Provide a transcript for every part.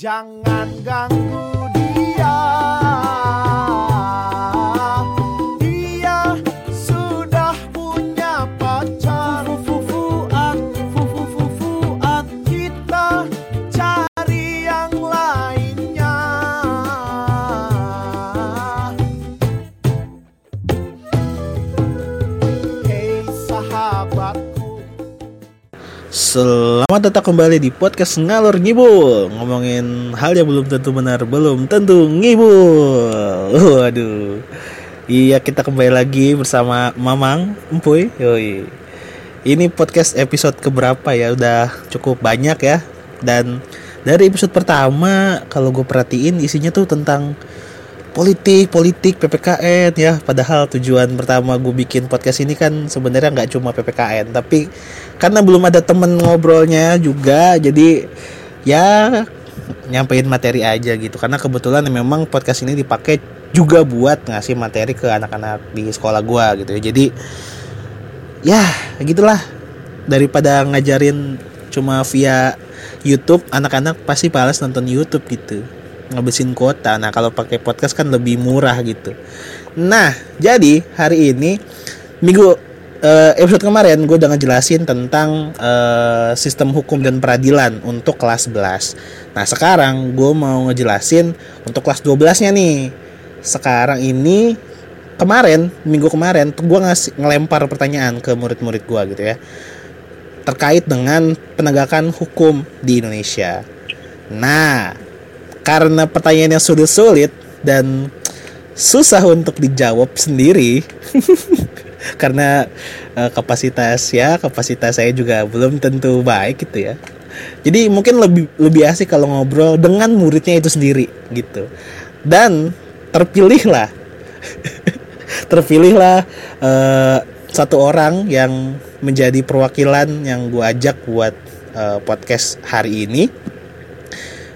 Jangan, ganggu dia. Dia sudah punya pacar. Fufuat, fufufuat. Kita cari yang lainnya. Hei sahabatku. Selamat datang kembali di podcast Ngalor Ngibul. Ngomongin hal yang belum tentu benar Belum tentu ngibul. Waduh. Iya kita kembali lagi bersama Mamang Empuy. Yoi. Ini podcast episode keberapa ya? Udah cukup banyak ya. Dan dari episode pertama Kalau gue perhatiin isinya tuh tentang politik, politik, PPKN ya. Padahal tujuan pertama gue bikin podcast ini kan sebenarnya nggak cuma PPKN, tapi karena belum ada temen ngobrolnya juga, jadi ya nyampein materi aja gitu. Karena kebetulan memang podcast ini dipakai juga buat ngasih materi ke anak-anak di sekolah gue gitu ya. Jadi ya gitulah daripada ngajarin cuma via YouTube anak-anak pasti balas nonton YouTube gitu ngabisin kuota. Nah kalau pakai podcast kan lebih murah gitu. Nah jadi hari ini minggu eh, episode kemarin gue udah ngejelasin tentang eh, sistem hukum dan peradilan untuk kelas 11 nah sekarang gue mau ngejelasin untuk kelas 12 nya nih. Sekarang ini kemarin minggu kemarin tuh gue ngasih ngelempar pertanyaan ke murid-murid gue gitu ya. Terkait dengan penegakan hukum di Indonesia. Nah, karena pertanyaannya sulit-sulit dan susah untuk dijawab sendiri karena eh, kapasitas ya kapasitas saya juga belum tentu baik gitu ya. Jadi mungkin lebih lebih asik kalau ngobrol dengan muridnya itu sendiri gitu. Dan terpilihlah terpilihlah eh, satu orang yang menjadi perwakilan yang gue ajak buat eh, podcast hari ini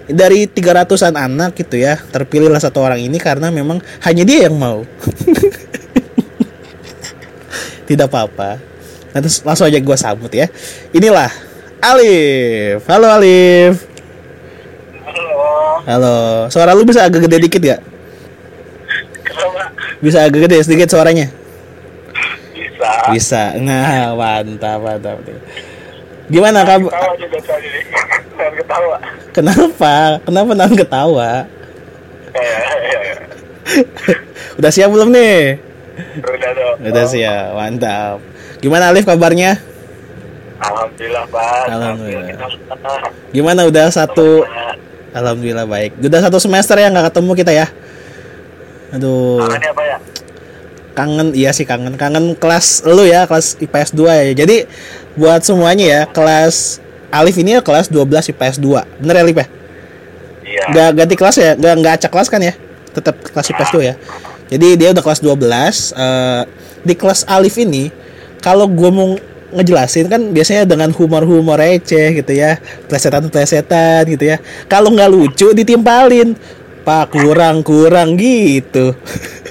dari 300-an anak gitu ya terpilihlah satu orang ini karena memang hanya dia yang mau. Tidak apa-apa. Nanti langsung aja gue sambut ya. Inilah Alif. Halo Alif. Halo, halo. Suara lu bisa agak gede dikit gak kenapa? bisa agak gede sedikit suaranya? Bisa. bisa. Nah mantap mantap gimana kamu Ketawa juga tadi. Ketawa. kenapa kenapa nahan ketawa udah siap belum nih Udah dong. udah siap mantap gimana Alif kabarnya Alhamdulillah, Pak. Alhamdulillah. Gimana udah satu alhamdulillah baik udah satu semester ya nggak ketemu kita ya aduh Pak ya? Kangen iya sih kangen. Kangen kelas lu ya kelas IPS 2 ya. Jadi buat semuanya ya kelas Alif ini ya kelas 12 IPS 2 bener ya Alif ya? Iya. nggak ganti kelas ya? Nggak nggak acak kelas kan ya? Tetap kelas IPS 2 ya? Jadi dia udah kelas 12 eh, di kelas Alif ini kalau gue mau ngejelasin kan biasanya dengan humor-humor receh gitu ya plesetan-plesetan gitu ya. Kalau nggak lucu ditimpalin. Pak kurang kurang gitu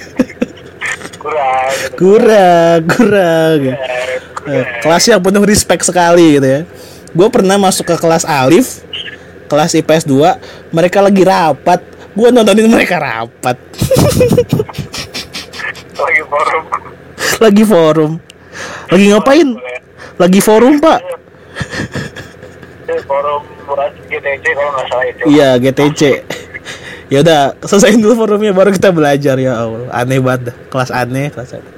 Kurang. kurang. Kurang Eh, kelas yang penuh respect sekali gitu ya. Gue pernah masuk ke kelas Alif kelas IPS 2 mereka lagi rapat. Gue nontonin mereka rapat. Lagi forum. lagi forum. Lagi ngapain? Lagi forum pak. Forum GTC kalau nggak salah itu. iya GTC ya udah selesaiin dulu forumnya baru kita belajar ya Allah aneh banget dah. kelas aneh kelas aneh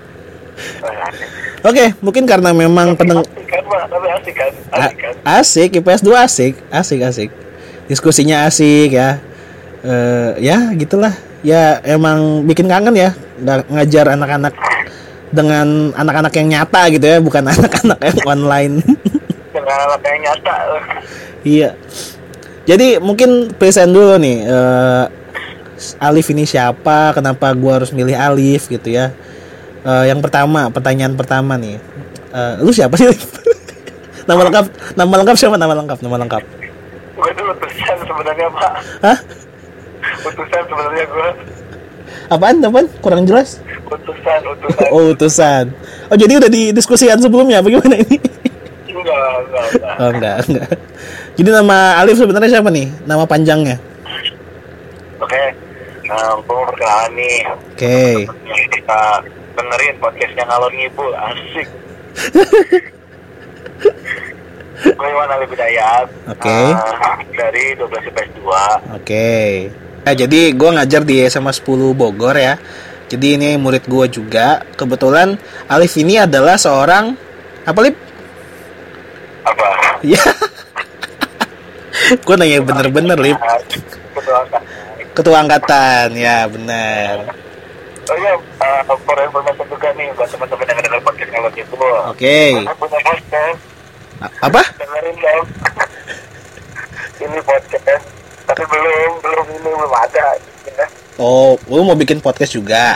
oke mungkin karena memang peneng Asik kan? Tapi asik kan? Asik kan? asik IPS 2 asik asik asik diskusinya asik ya eh ya gitulah ya emang bikin kangen ya Nga- ngajar anak-anak dengan anak-anak yang nyata gitu ya bukan anak-anak yang online Dengan anak yang nyata. iya jadi mungkin present dulu nih eh, Alif ini siapa kenapa gua harus milih Alif gitu ya Eh, yang pertama pertanyaan pertama nih Eh, lu siapa sih nama lengkap nama lengkap siapa nama lengkap nama lengkap Gue tuh utusan sebenarnya, Pak. Hah? Utusan sebenarnya gue. Apaan? Apaan? Kurang jelas? Utusan, utusan. Oh, utusan. Oh, jadi udah didiskusikan sebelumnya bagaimana ini? Enggak, enggak, enggak. Oh, enggak, enggak. Jadi nama Alif sebenarnya siapa nih? Nama panjangnya? Oke, nah, gue mau perkenalan nih. Oke. Yang kita dengerin podcastnya ngalor ngibul, asik. gue Iwan Ali Bidayat. Oke. Ah, dari 12 IPS 2. Oke. Nah, jadi gue ngajar di SMA 10 Bogor ya. Jadi ini murid gue juga. Kebetulan Alif ini adalah seorang apa Lip? Apa? Ya. Gue nanya bener-bener Lip. Ketua angkatan. Ketua angkatan, ya benar. Oh iya, uh, for information juga nih buat teman-teman yang dengar podcast ngalor ngibul. Oke. Kita punya podcast, Apa? dengerin dong. ini podcast, tapi belum, belum ini belum ada. Ya. Oh, lu mau bikin podcast juga?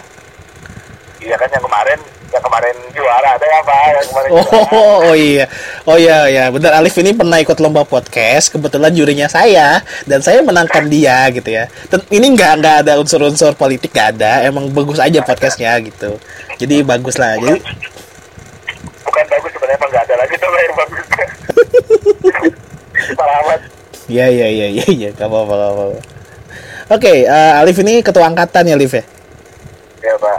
Iya kan yang kemarin, yang kemarin juara ada apa? Yang kemarin Oh, juara. oh iya. Oh iya ya, benar Alif ini pernah ikut lomba podcast, kebetulan jurinya saya dan saya menangkan dia gitu ya. Dan ini nggak nggak ada unsur-unsur politik nggak ada, emang bagus aja podcastnya gitu. Jadi bagus lah. Jadi Bukan bagus sebenarnya emang nggak ada lagi tuh yang bagus. Parah amat. ya ya ya ya ya, gak apa-apa gak apa-apa. Oke, eh, Alif ini ketua angkatan ya Alif ya? Ya pak,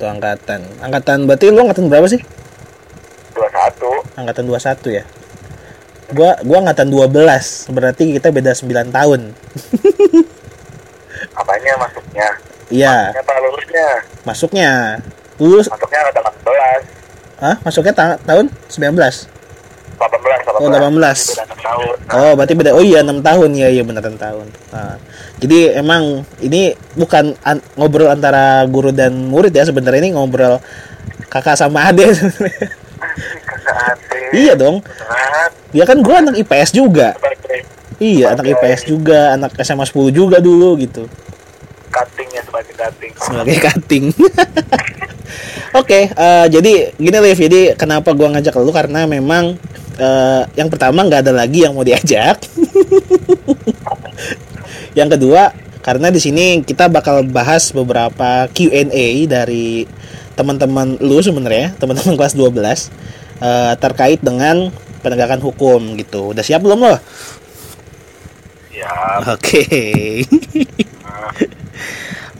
Ketua angkatan. Angkatan berarti lu angkatan berapa sih? 21 Angkatan 21 ya? Gua gua angkatan 12, berarti kita beda 9 tahun. Apanya masuknya? Iya, Apa lulusnya? masuknya. Lulus Masuknya ada 18 Hah? Masuknya ta- tahun 19? 18 18 Oh, 18. Itu udah 6 tahun Oh, berarti beda. Oh iya, 6 tahun. ya iya benar 6 tahun. Nah, jadi emang ini bukan an- ngobrol antara guru dan murid ya sebenarnya ini ngobrol kakak sama adik sebenarnya. Kesehatan iya dong. Sehat Ya kan gua anak IPS juga. Sebagai Iya, anak IPS juga, anak SMA 10 juga dulu gitu. cuttingnya sebagai cutting Sebagai cutting. Oke, eh, jadi gini Liv, jadi kenapa gua ngajak lu karena memang eh, yang pertama nggak ada lagi yang mau diajak. yang kedua, karena di sini kita bakal bahas beberapa Q&A dari teman-teman lu sebenarnya, teman-teman kelas 12 eh, terkait dengan penegakan hukum gitu. Udah siap belum lo? Ya Oke.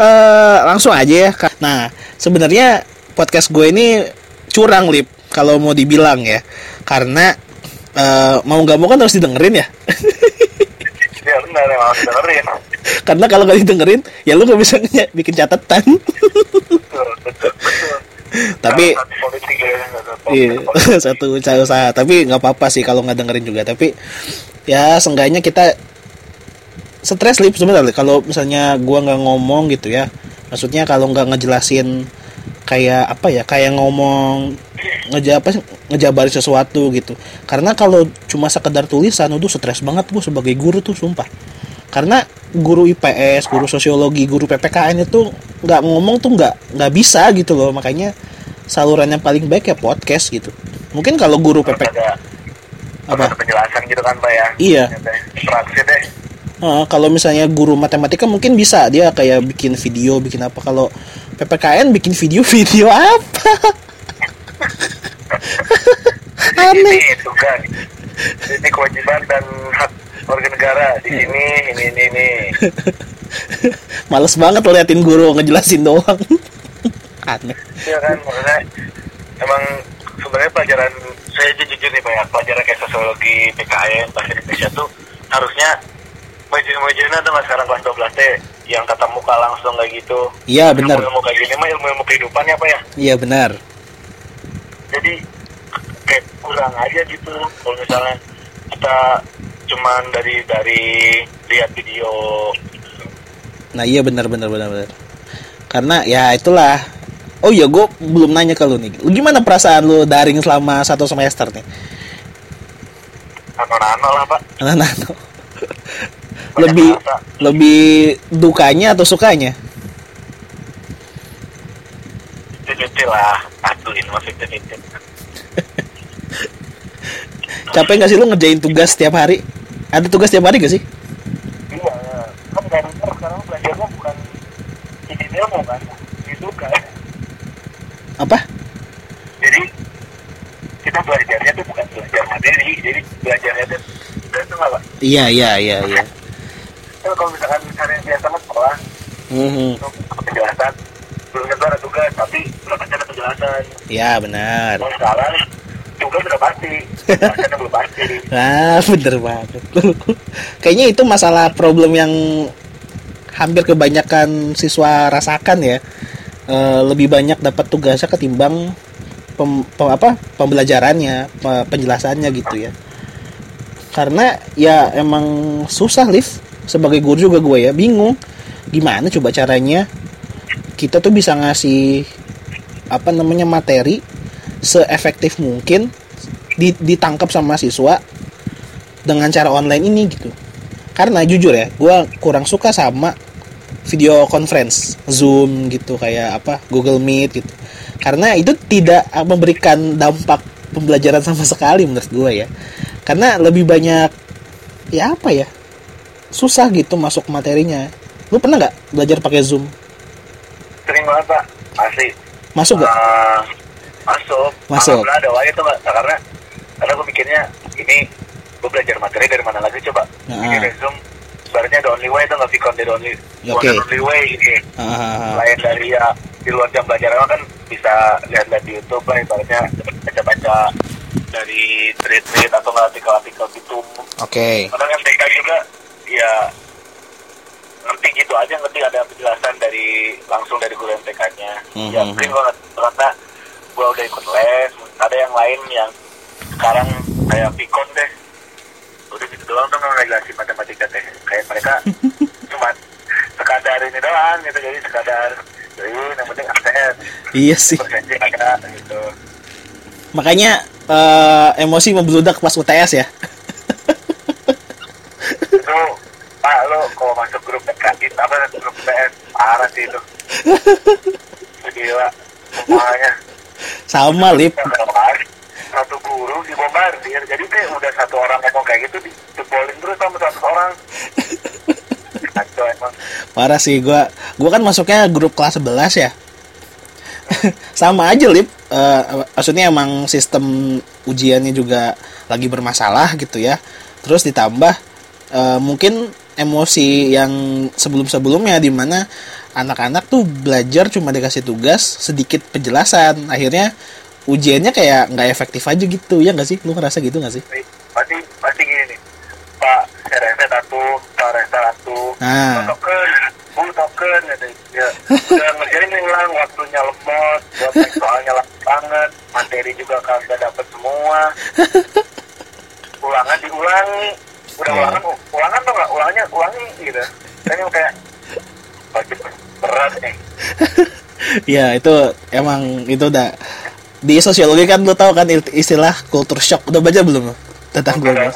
Eh, langsung aja ya. Nah, sebenarnya podcast gue ini curang lip kalau mau dibilang ya. Karena eh, mau nggak mau kan harus didengerin ya. Ya benar emang harus dengerin Karena kalau nggak didengerin, ya lu nggak bisa bikin catatan. Betul betul betul Tapi politik ya Iya, politik. satu usaha usaha. Tapi nggak apa-apa sih kalau nggak dengerin juga. Tapi ya seenggaknya kita stres lip sebenarnya. Kalau misalnya gua nggak ngomong gitu ya, maksudnya kalau nggak ngejelasin kayak apa ya, kayak ngomong ngeja apa ngejabarin sesuatu gitu. Karena kalau cuma sekedar tulisan itu stres banget gua sebagai guru tuh sumpah. Karena guru IPS, guru sosiologi, guru PPKN itu nggak ngomong tuh nggak nggak bisa gitu loh. Makanya saluran yang paling baik ya podcast gitu. Mungkin kalau guru ada apa? ada penjelasan gitu kan pak ya Iya. interaksi deh Eh, kalau misalnya guru matematika mungkin bisa dia kayak bikin video, bikin apa. Kalau PPKN bikin video-video apa? Aneh. ini tugas ini kewajiban dan hak warga negara di sini ini ini ini Males banget liatin guru ngejelasin doang. Aneh. Iya kan maksudnya emang sebenarnya pelajaran saya jujur nih banyak pelajaran kayak sosiologi PKN bahasa Indonesia tuh harusnya majin-majinnya tuh nggak sekarang kelas 12 teh yang tatap muka langsung kayak gitu Iya benar. ilmu kayak gini mah ilmu-ilmu kehidupan ya pak ya Iya benar. jadi kayak kurang aja gitu kalau misalnya kita cuman dari dari lihat video Nah iya benar benar benar benar. Karena ya itulah. Oh iya gue belum nanya ke lu nih. Lu gimana perasaan lu daring selama satu semester nih? nano-nano lah pak Nano. Banyak lebih rasa. lebih dukanya atau sukanya? cuci lah aduh ini masih cuci Capek gak sih lu ngerjain tugas setiap hari? Ada tugas setiap hari gak sih? iya kan kan sekarang belajarnya bukan ini ilmu kan itu kan Apa? jadi kita belajarnya tuh bukan belajar materi jadi belajarnya tuh nggak Iya, iya, iya, iya. Kan kalau misalkan hari biasa mah sekolah Mhm. itu penjelasan belum tentu ada tugas tapi belum ada penjelasan Ya, benar. kalau sekarang tugas sudah pasti belum pasti Ah, bener banget. Kayaknya itu masalah problem yang hampir kebanyakan siswa rasakan ya. Eh, lebih banyak dapat tugasnya ketimbang pem, pem- apa pembelajarannya, pe- penjelasannya gitu ya. Karena ya emang susah lift sebagai guru juga gue ya bingung. Gimana coba caranya kita tuh bisa ngasih apa namanya materi seefektif mungkin di- ditangkap sama siswa dengan cara online ini gitu. Karena jujur ya gue kurang suka sama video conference zoom gitu kayak apa Google Meet gitu. Karena itu tidak memberikan dampak pembelajaran sama sekali menurut gue ya. Karena lebih banyak ya apa ya susah gitu masuk materinya. Lu pernah nggak belajar pakai zoom? Sering banget pak. Asli. Masuk nggak? Ah, masuk. Masuk. Alhamdulillah ada wae itu pak. Karena karena gue mikirnya ini gue belajar materi dari mana lagi coba. Nah. ini zoom. Sebenarnya the only way itu nggak vicon? The only Ya, one oke. and only way ini. Ah, lain dari ya di luar jam belajar kan bisa lihat-lihat di YouTube lah ibaratnya baca-baca dari tweet-tweet atau nggak artikel-artikel gitu. Oke. Kadang yang TK juga ya ngerti gitu aja ngerti ada penjelasan dari langsung dari guru MTK-nya Mhm. ya sering banget karena gue udah ikut les ada yang lain yang sekarang kayak pikon deh. Udah gitu doang tuh ngeregulasi matematika teh. Kayak mereka cuma sekadar ini doang gitu jadi sekadar jadi yang penting absen iya sih. Ada gitu. Makanya eh, emosi membludak pas UTS ya itu pak lo kalau masuk grup PKI apa grup PS? Parah sih itu. Gila semuanya. Sama lip. satu guru dibombardir. Jadi teh udah satu orang ngomong kayak gitu dijebolin terus sama satu orang. Kacau emang. Parah sih gua gua kan masuknya grup kelas 11 ya. Sama aja lip. Eh, maksudnya emang sistem ujiannya juga lagi bermasalah gitu ya. Terus ditambah eh, mungkin emosi yang sebelum-sebelumnya di mana anak-anak tuh belajar cuma dikasih tugas sedikit penjelasan. Akhirnya ujiannya kayak nggak efektif aja gitu. Ya nggak sih? Lu ngerasa gitu nggak sih? Pasti pasti gini nih. Pak RST satu pak RST satu. Nah. token bu token gitu ya udah ngerjain ulang waktunya lemot buat soalnya lama banget. Materi juga kagak dapet semua. Ulangan diulangi udah Ya. ulangan ulangan tuh nggak ulangnya ulangi gitu. Kayaknya kayak bagi berat nih. Ya itu emang itu udah di sosiologi kan lu tahu kan istilah culture shock. Udah baca belum lu? tentang global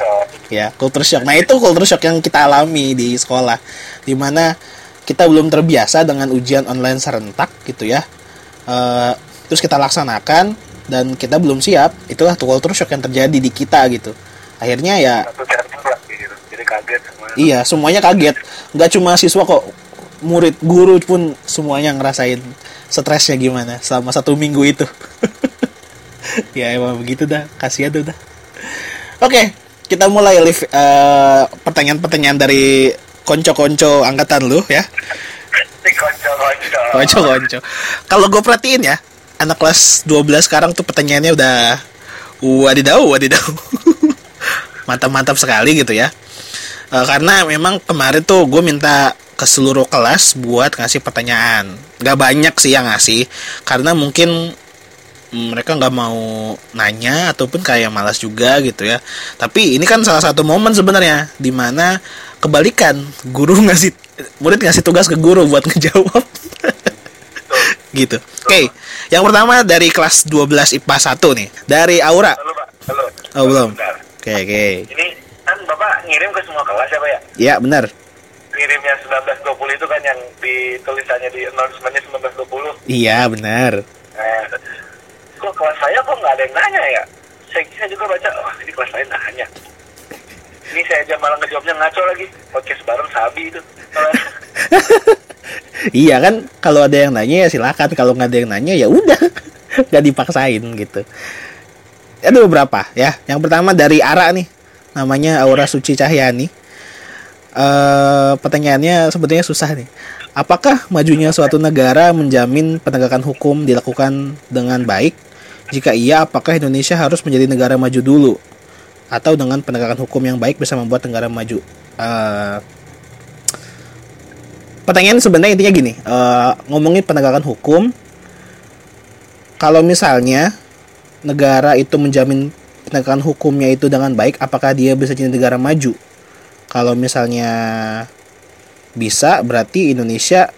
ya culture shock. Nah itu culture shock yang kita alami di sekolah di mana kita belum terbiasa dengan ujian online serentak gitu ya. Eh, terus kita laksanakan dan kita belum siap itulah tuh culture shock yang terjadi di kita gitu. Akhirnya ya kaget semua Iya, semuanya kaget. Nggak cuma siswa kok, murid, guru pun semuanya ngerasain stresnya gimana selama satu minggu itu. ya emang begitu dah, kasihan tuh dah. Oke, kita mulai live eh, pertanyaan-pertanyaan dari konco-konco angkatan lu ya. konco-konco Konco-konco. Kalau gue perhatiin ya, anak kelas 12 sekarang tuh pertanyaannya udah wadidaw, wadidaw. Mantap-mantap sekali gitu ya. Eh, karena memang kemarin tuh gue minta ke seluruh kelas buat ngasih pertanyaan. Gak banyak sih yang ngasih, karena mungkin mereka nggak mau nanya ataupun kayak malas juga gitu ya. Tapi ini kan salah satu momen sebenarnya di mana kebalikan guru ngasih murid ngasih tugas ke guru buat ngejawab. gitu. Oke, yang pertama dari kelas 12 IPA 1 nih, dari Aura. halo pak halo Oh, belum. Oke, oke. ini kan bapak ngirim ke semua kelas ya pak ya? Ya, benar. ngirimnya 1920 itu kan yang di tulisannya di announcementnya 1920 Iya, benar. eh, kok kelas saya kok nggak ada yang nanya ya? Saya, saya juga baca wah ini kelas lain nanya. Ini saya aja malah ngejawabnya ngaco lagi. Podcast bareng sabi itu. Iya kan kalau ada yang nanya ya silakan. Kalau nggak ada yang nanya ya udah nggak dipaksain gitu. Ada beberapa ya. Yang pertama dari Ara nih namanya Aura Suci Cahyani. Eh pertanyaannya sebetulnya susah nih. Apakah majunya suatu negara menjamin penegakan hukum dilakukan dengan baik? Jika iya, apakah Indonesia harus menjadi negara maju dulu? Atau dengan penegakan hukum yang baik bisa membuat negara maju? Eh pertanyaan sebenarnya intinya gini, eh, ngomongin penegakan hukum, kalau misalnya negara itu menjamin penegakan hukumnya itu dengan baik, apakah dia bisa jadi negara maju? Kalau misalnya bisa, berarti Indonesia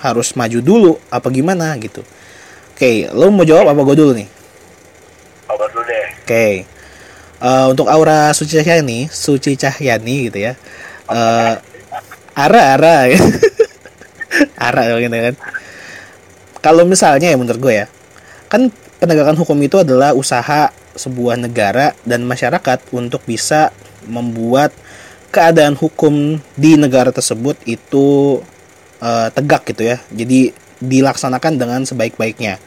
harus maju dulu, apa gimana gitu? Oke, lo mau jawab apa gue dulu nih? Obat dulu deh. Oke, Eh, untuk Aura Suci Cahyani, Suci Cahyani gitu ya. Eh, ara ara ara gitu kan. Kalau misalnya ya menurut gue ya, kan penegakan hukum itu adalah usaha sebuah negara dan masyarakat untuk bisa membuat keadaan hukum di negara tersebut itu eh, tegak gitu ya. Jadi dilaksanakan dengan sebaik-baiknya.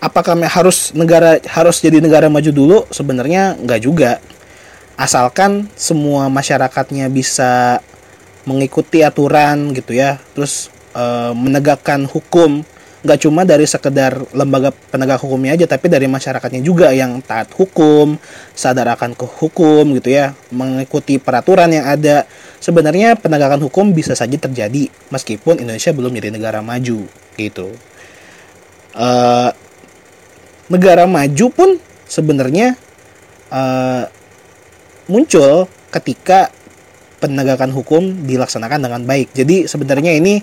Apakah harus negara harus jadi negara maju dulu? Sebenarnya nggak juga. Asalkan semua masyarakatnya bisa mengikuti aturan gitu ya, terus eh, menegakkan hukum nggak cuma dari sekedar lembaga penegak hukumnya aja tapi dari masyarakatnya juga yang taat hukum sadar akan ke hukum gitu ya mengikuti peraturan yang ada. Sebenarnya penegakan hukum bisa saja terjadi meskipun Indonesia belum jadi negara maju gitu. Eh, negara maju pun sebenarnya eh, muncul ketika penegakan hukum dilaksanakan dengan baik. Jadi sebenarnya ini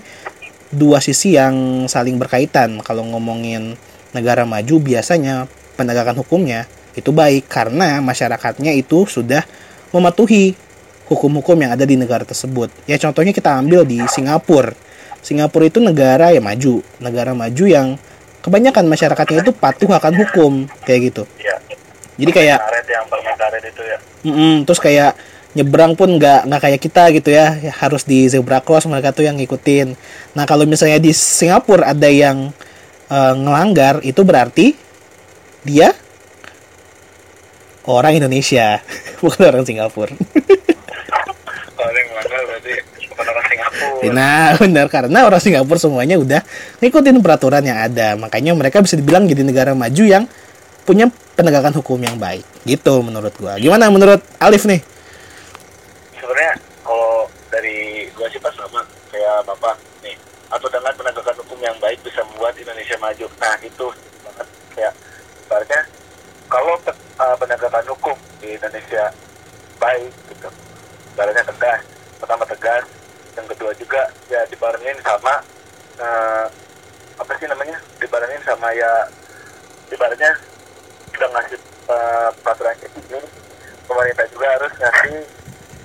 dua sisi yang saling berkaitan. Kalau ngomongin negara maju biasanya penegakan hukumnya itu baik karena masyarakatnya itu sudah mematuhi hukum-hukum yang ada di negara tersebut. Ya contohnya kita ambil di Singapura. Singapura itu negara yang maju, negara maju yang kebanyakan masyarakatnya itu patuh akan hukum kayak gitu. Iya. Jadi kayak Karet yang permen karet itu ya. Mm-mm, terus kayak nyebrang pun nggak nggak kayak kita gitu ya. Harus di zebra cross mereka tuh yang ngikutin. Nah kalau misalnya di Singapura ada yang eh, ngelanggar itu berarti dia orang Indonesia bukan orang Singapura. Kalau yang melanggar berarti? Bukan orang Singapura. nah benar karena orang Singapura semuanya udah ngikutin peraturan yang ada. Makanya mereka bisa dibilang jadi negara maju yang punya penegakan hukum yang baik. Gitu menurut gua. Gimana menurut Alif nih Sebenarnya kalau dari gua sih pas sama kayak bapak nih atau dengan penegakan hukum yang baik bisa membuat Indonesia maju. Nah itu banget kayak kalau uh, penegakan hukum di Indonesia baik gitu, ibaratnya tegas, pertama tegas, yang kedua juga ya dibarengin sama uh, apa sih namanya dibarengin sama ya ibaratnya udah ngasih uh, peraturan gini pemerintah juga harus ngasih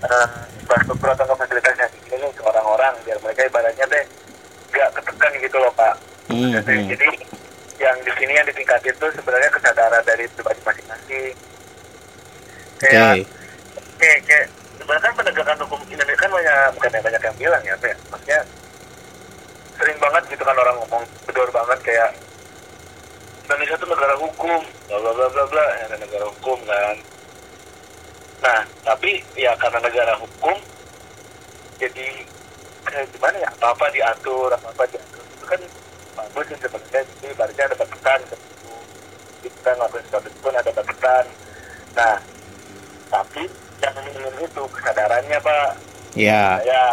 uh, infrastruktur atau fasilitas yang nih ke orang-orang biar mereka ibaratnya deh gak ketekan gitu loh pak. Jadi, hmm. jadi yang di sini yang ditingkatin tuh sebenarnya kesadaran dari pribadi masing-masing. Kayak kayak kayak sebenarnya kan penegakan hukum Indonesia kan banyak bukan yang banyak yang bilang ya, Pak, ya. Maksudnya sering banget gitu kan orang ngomong bedor banget kayak Indonesia tuh negara hukum bla bla bla bla bla ya, negara hukum kan nah tapi ya karena negara hukum jadi kayak gimana ya? Apa apa diatur apa apa diatur. Itu kan bagus sih sebenarnya jadi ibaratnya ada batasan gitu. Kita ngelakuin sesuatu pun ada batasan nah tapi yang ingin itu kesadarannya pak. Ya. Ya.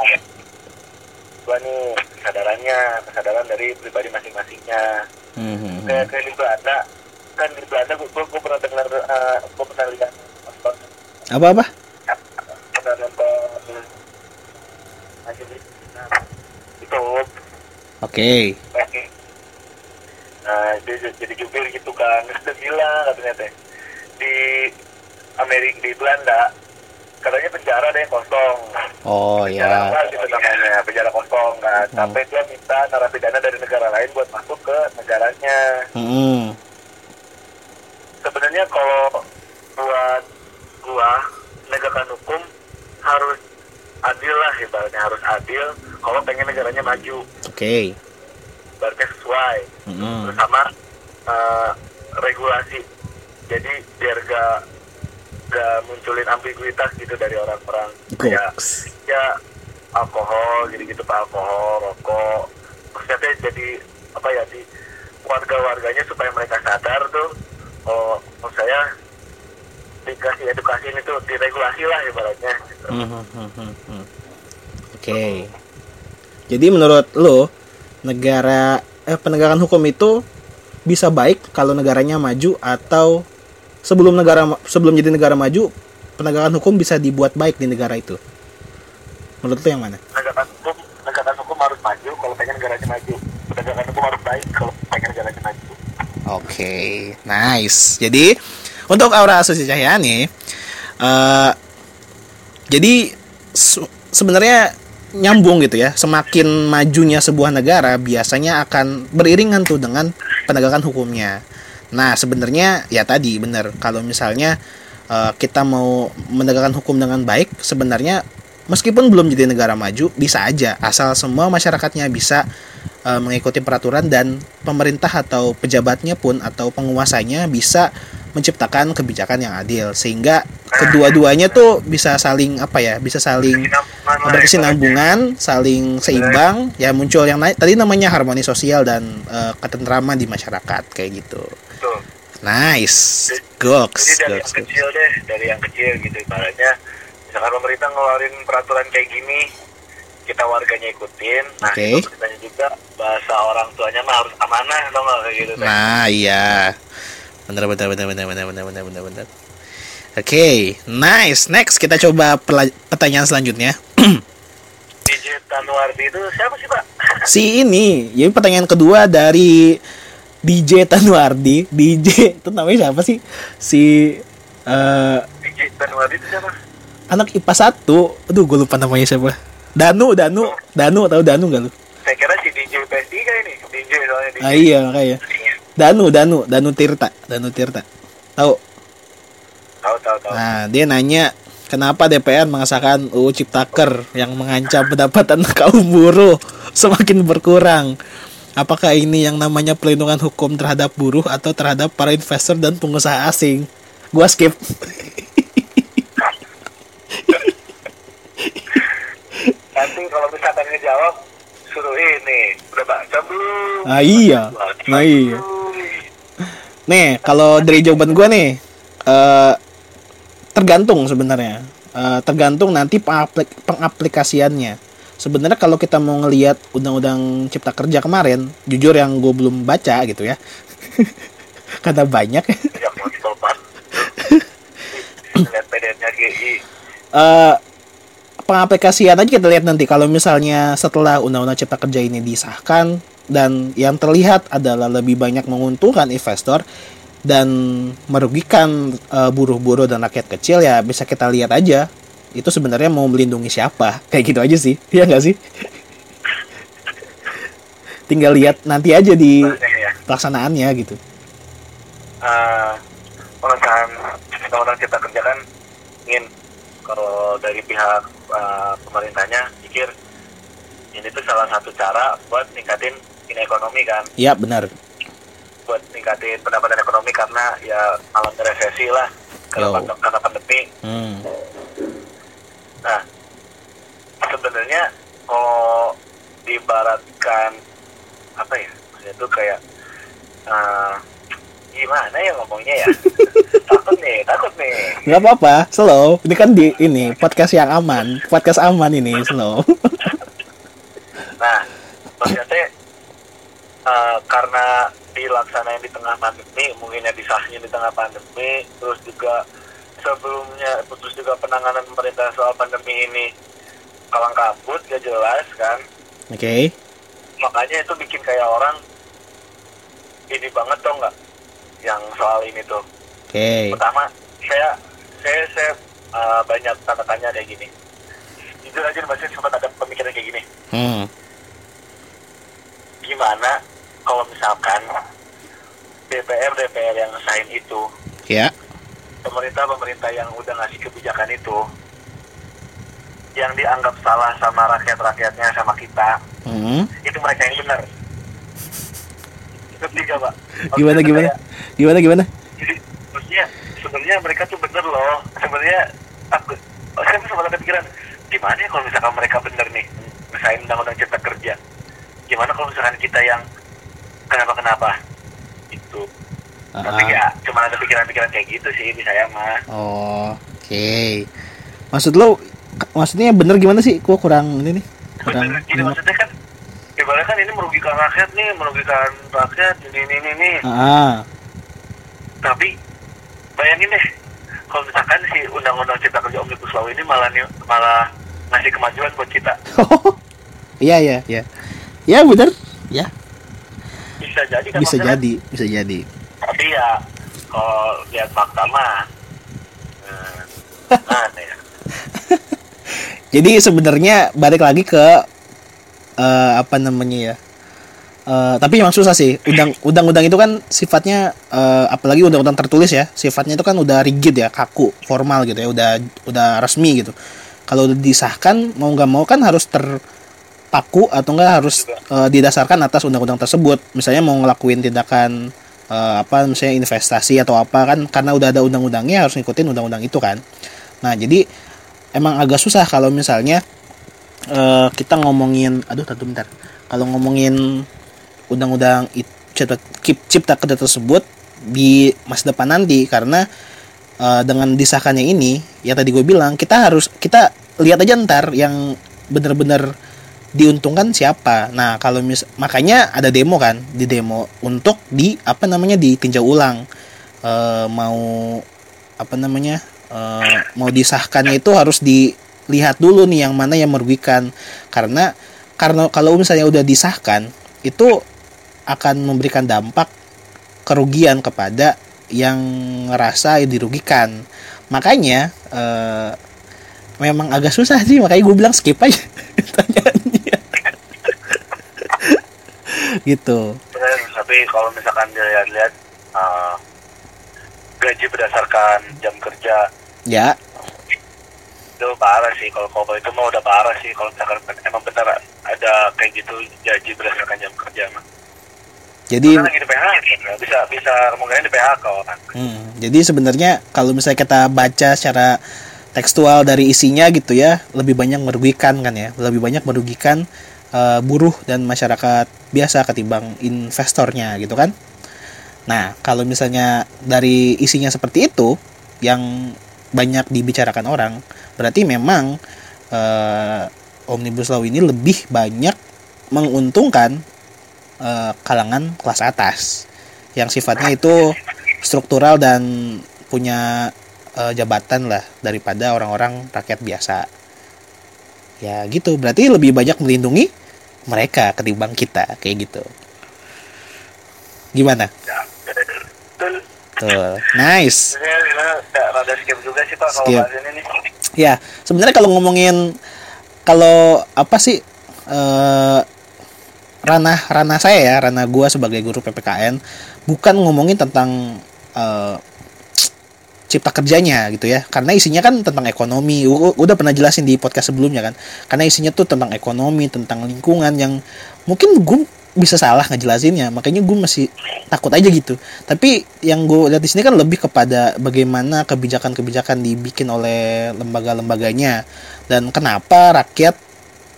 Gua nih kesadarannya kesadaran dari pribadi masing-masingnya. Hmm, hmm, kayak kayak di Belanda. Kan di Belanda gua, gua, gua pernah dengar uh, gua pernah lihat apa apa pernah nonton itu oke. Nah, dia jadi jubir gitu kan. Terus dia bilang katanya teh di Amerika di Belanda katanya penjara deh kosong. oh Penjara ya gitu namanya, penjara kosong kan. Hmm. Sampai dia minta narapidana dari negara lain buat masuk ke negaranya. Hmm, Sebenarnya kalau buat gua penegakan hukum harus adil lah ibaratnya harus adil. Kalau pengen negaranya maju. Oke. Ibaratnya sesuai. Hmm, bersama eh, regulasi. Jadi biar gak nggak munculin ambiguitas gitu dari orang-orang. Kayak Goks. ya alkohol gitu gitu pak. Alkohol rokok. Maksudnya jadi apa ya di warga-warganya supaya mereka sadar tuh. Oh menurut saya dikasih edukasi ini tuh diregulasi lah ibaratnya gitu. Hmm, hmm. Oke. Jadi menurut lo negara eh penegakan hukum itu bisa baik kalau negaranya maju atau sebelum negara sebelum jadi negara maju penegakan hukum bisa dibuat baik di negara itu. Menurut lo yang mana? penegakan hukum penegakan hukum harus maju kalau pengen negaranya maju penegakan hukum harus baik kalau pengen negaranya maju Oke, nice. Jadi untuk Aura Asosiasi Cahyani, eh jadi se- sebenarnya nyambung gitu ya. Semakin majunya sebuah negara biasanya akan beriringan tuh dengan penegakan hukumnya. Nah sebenarnya ya tadi benar kalau misalnya eh, kita mau menegakkan hukum dengan baik, sebenarnya meskipun belum jadi negara maju bisa aja. Asal semua masyarakatnya bisa eh, mengikuti peraturan dan pemerintah atau pejabatnya pun atau penguasanya bisa menciptakan kebijakan yang adil. Sehingga kedua-duanya tuh bisa saling apa ya bisa saling berkesinambungan saling seimbang. Ya muncul yang naik. Tadi namanya harmoni sosial dan eh, ketentraman di masyarakat kayak gitu. Nice. Jadi goks dari yang goks, goks. kecil deh dari yang kecil gitu. Ibaratnya misalkan pemerintah ngeluarin peraturan kayak gini kita warganya ikutin nah Oke. itu juga bahasa orang tuanya mah harus amanah dong kayak gitu teh. Nah, iya. Benar benar benar benar benar benar benar benar benar. Oke, nice. Next kita coba pertanyaan selanjutnya. DJ Tanuardi itu siapa sih pak Si ini, jadi pertanyaan kedua dari DJ Tanuardi. DJ itu namanya siapa sih? Si eh DJ Tanuardi itu siapa anak IPA 1. Aduh, gue lupa namanya siapa. Danu, Danu, Danu tahu Danu gak lu? saya kira si DJ PS3 ini DJ soalnya DJ Ah iya, makanya. Danu, Danu, Danu Tirta, Danu Tirta. Tahu? tahu tahu tahu Nah, dia nanya kenapa DPR mengesahkan UU Ciptaker yang mengancam pendapatan kaum buruh semakin berkurang. Apakah ini yang namanya pelindungan hukum terhadap buruh atau terhadap para investor dan pengusaha asing? Gua skip. nanti kalau misalkan ngejawab suruh ini udah baca belum Ah iya. Nah iya. Nih, kalau dari jawaban gua nih eh tergantung sebenarnya. Eh, tergantung nanti pengaplik- pengaplikasiannya. Sebenarnya kalau kita mau ngelihat undang-undang Cipta Kerja kemarin, jujur yang gue belum baca gitu ya. Karena banyak. lihat GI eh pengaplikasian aja kita lihat nanti. Kalau misalnya setelah undang-undang cipta kerja ini disahkan dan yang terlihat adalah lebih banyak menguntungkan investor dan merugikan eh, buruh-buruh dan rakyat kecil ya bisa kita lihat aja. Itu sebenarnya mau melindungi siapa? Kayak gitu aja sih. Ya nggak sih? Tinggal lihat nanti aja di Sebenarnya ya pelaksanaannya gitu. Eh, pengesahan undang-undang cipta kerja kan kalau dari pihak eh, pemerintahnya pikir ini tuh salah satu cara buat ningkatin ini ekonomi kan ya benar buat ningkatin pendapatan ekonomi karena ya alami resesi lah karena, Yo. pand- karena pandemi hmm. Nah, sebenarnya kalau diibaratkan apa ya? Itu kayak eh, gimana ya ngomongnya ya? takut nih, takut nih. nggak apa-apa slow ini kan di ini podcast yang aman podcast aman ini slow Nah, maksudnya eh, karena dilaksanain di tengah pandemi, mungkin ya disahnya di tengah pandemi, terus juga sebelumnya, terus juga penanganan pemerintah soal pandemi ini kalang kabut, gak jelas kan? oke makanya itu bikin kayak orang ini banget tau nggak yang soal ini tuh. Oke. Pertama saya saya saya uh, banyak tanda tanya kayak gini. Jujur aja masih sempat ada pemikiran kayak gini. Hmm. gimana kalau misalkan DPR DPR yang sign itu ya. pemerintah pemerintah yang udah ngasih kebijakan itu yang dianggap salah sama rakyat rakyatnya sama kita hmm. itu mereka yang benar itu tiga pak gimana Maksudnya gimana kayak- gimana gimana jadi maksudnya sebenarnya mereka tuh bener loh sebenarnya aku oh, saya sempat ada pikiran gimana ya kalau misalkan mereka bener nih misalnya undang-undang cipta kerja gimana kalau misalkan kita yang kenapa kenapa itu tapi Ah. ya cuma ada pikiran-pikiran kayak gitu sih di saya mah Oh, oke. Maksud lo maksudnya bener gimana sih? Gua kurang ini nih. Kurang. Bener, Jadi maksudnya kan kan ini merugikan rakyat nih merugikan rakyat ini ini ini, ini. Ah. tapi bayangin deh kalau misalkan si undang-undang cipta kerja omnibus law ini malah nih- malah ngasih kemajuan buat kita Iya, iya, iya. Ya, bener. Ya, bisa jadi kan bisa maksudnya. jadi, bisa jadi. tapi ya kalau lihat fakta mah eh, aneh ya. Jadi sebenarnya balik lagi ke eh, apa namanya ya? Eh, tapi memang susah sih. Undang undang-undang itu kan sifatnya eh, apalagi undang-undang tertulis ya, sifatnya itu kan udah rigid ya, kaku, formal gitu ya, udah udah resmi gitu. Kalau udah disahkan mau nggak mau kan harus terpaku atau enggak harus eh, didasarkan atas undang-undang tersebut. Misalnya mau ngelakuin tindakan eh, apa misalnya investasi atau apa kan karena udah ada undang-undangnya harus ngikutin undang-undang itu kan. Nah, jadi emang agak susah kalau misalnya eh, kita ngomongin aduh tunggu bentar. Kalau ngomongin undang-undang cipta, cipta kerja tersebut di masa depan nanti karena eh, dengan disahkannya ini ya tadi gue bilang kita harus kita lihat aja ntar yang bener-bener diuntungkan siapa. Nah kalau mis makanya ada demo kan di demo untuk di apa namanya ditinjau ulang. Eh, mau apa namanya eh, mau disahkannya itu harus dilihat dulu nih yang mana yang merugikan. Karena karena kalau misalnya udah disahkan itu akan memberikan dampak kerugian kepada yang ngerasa dirugikan. Makanya eh, memang agak susah sih. Makanya gue bilang skip aja pertanyaannya. Gitu. Tapi kalau misalkan dilihat-lihat eh, gaji berdasarkan jam kerja ya itu parah sih kalau kalau itu mah udah parah sih kalau misalkan emang benar ada kayak gitu gaji berdasarkan jam kerja mah jadi Karena lagi di PHK kan, bisa bisa kemungkinan di PHK kan Hmm, jadi sebenarnya kalau misalnya kita baca secara tekstual dari isinya gitu ya, lebih banyak merugikan kan ya, lebih banyak merugikan eh, buruh dan masyarakat biasa ketimbang investornya gitu kan. Nah, kalau misalnya dari isinya seperti itu yang banyak dibicarakan orang, berarti memang eh, omnibus law ini lebih banyak menguntungkan eh, kalangan kelas atas yang sifatnya itu struktural dan punya eh, jabatan lah daripada orang-orang rakyat biasa. Ya gitu, berarti lebih banyak melindungi mereka ketimbang kita kayak gitu. Gimana? ya betul nice. Sebenarnya Lina nggak rada skip juga sih pak kalau Skip. bahas ini nih Ya, sebenarnya kalau ngomongin kalau apa sih eh ranah ranah saya ya, ranah gua sebagai guru PPKN bukan ngomongin tentang eh, cipta kerjanya gitu ya. Karena isinya kan tentang ekonomi. U- udah pernah jelasin di podcast sebelumnya kan. Karena isinya tuh tentang ekonomi, tentang lingkungan yang mungkin gue bisa salah ngejelasinnya. Makanya gue masih takut aja gitu. Tapi yang gue lihat di sini kan lebih kepada bagaimana kebijakan-kebijakan dibikin oleh lembaga-lembaganya dan kenapa rakyat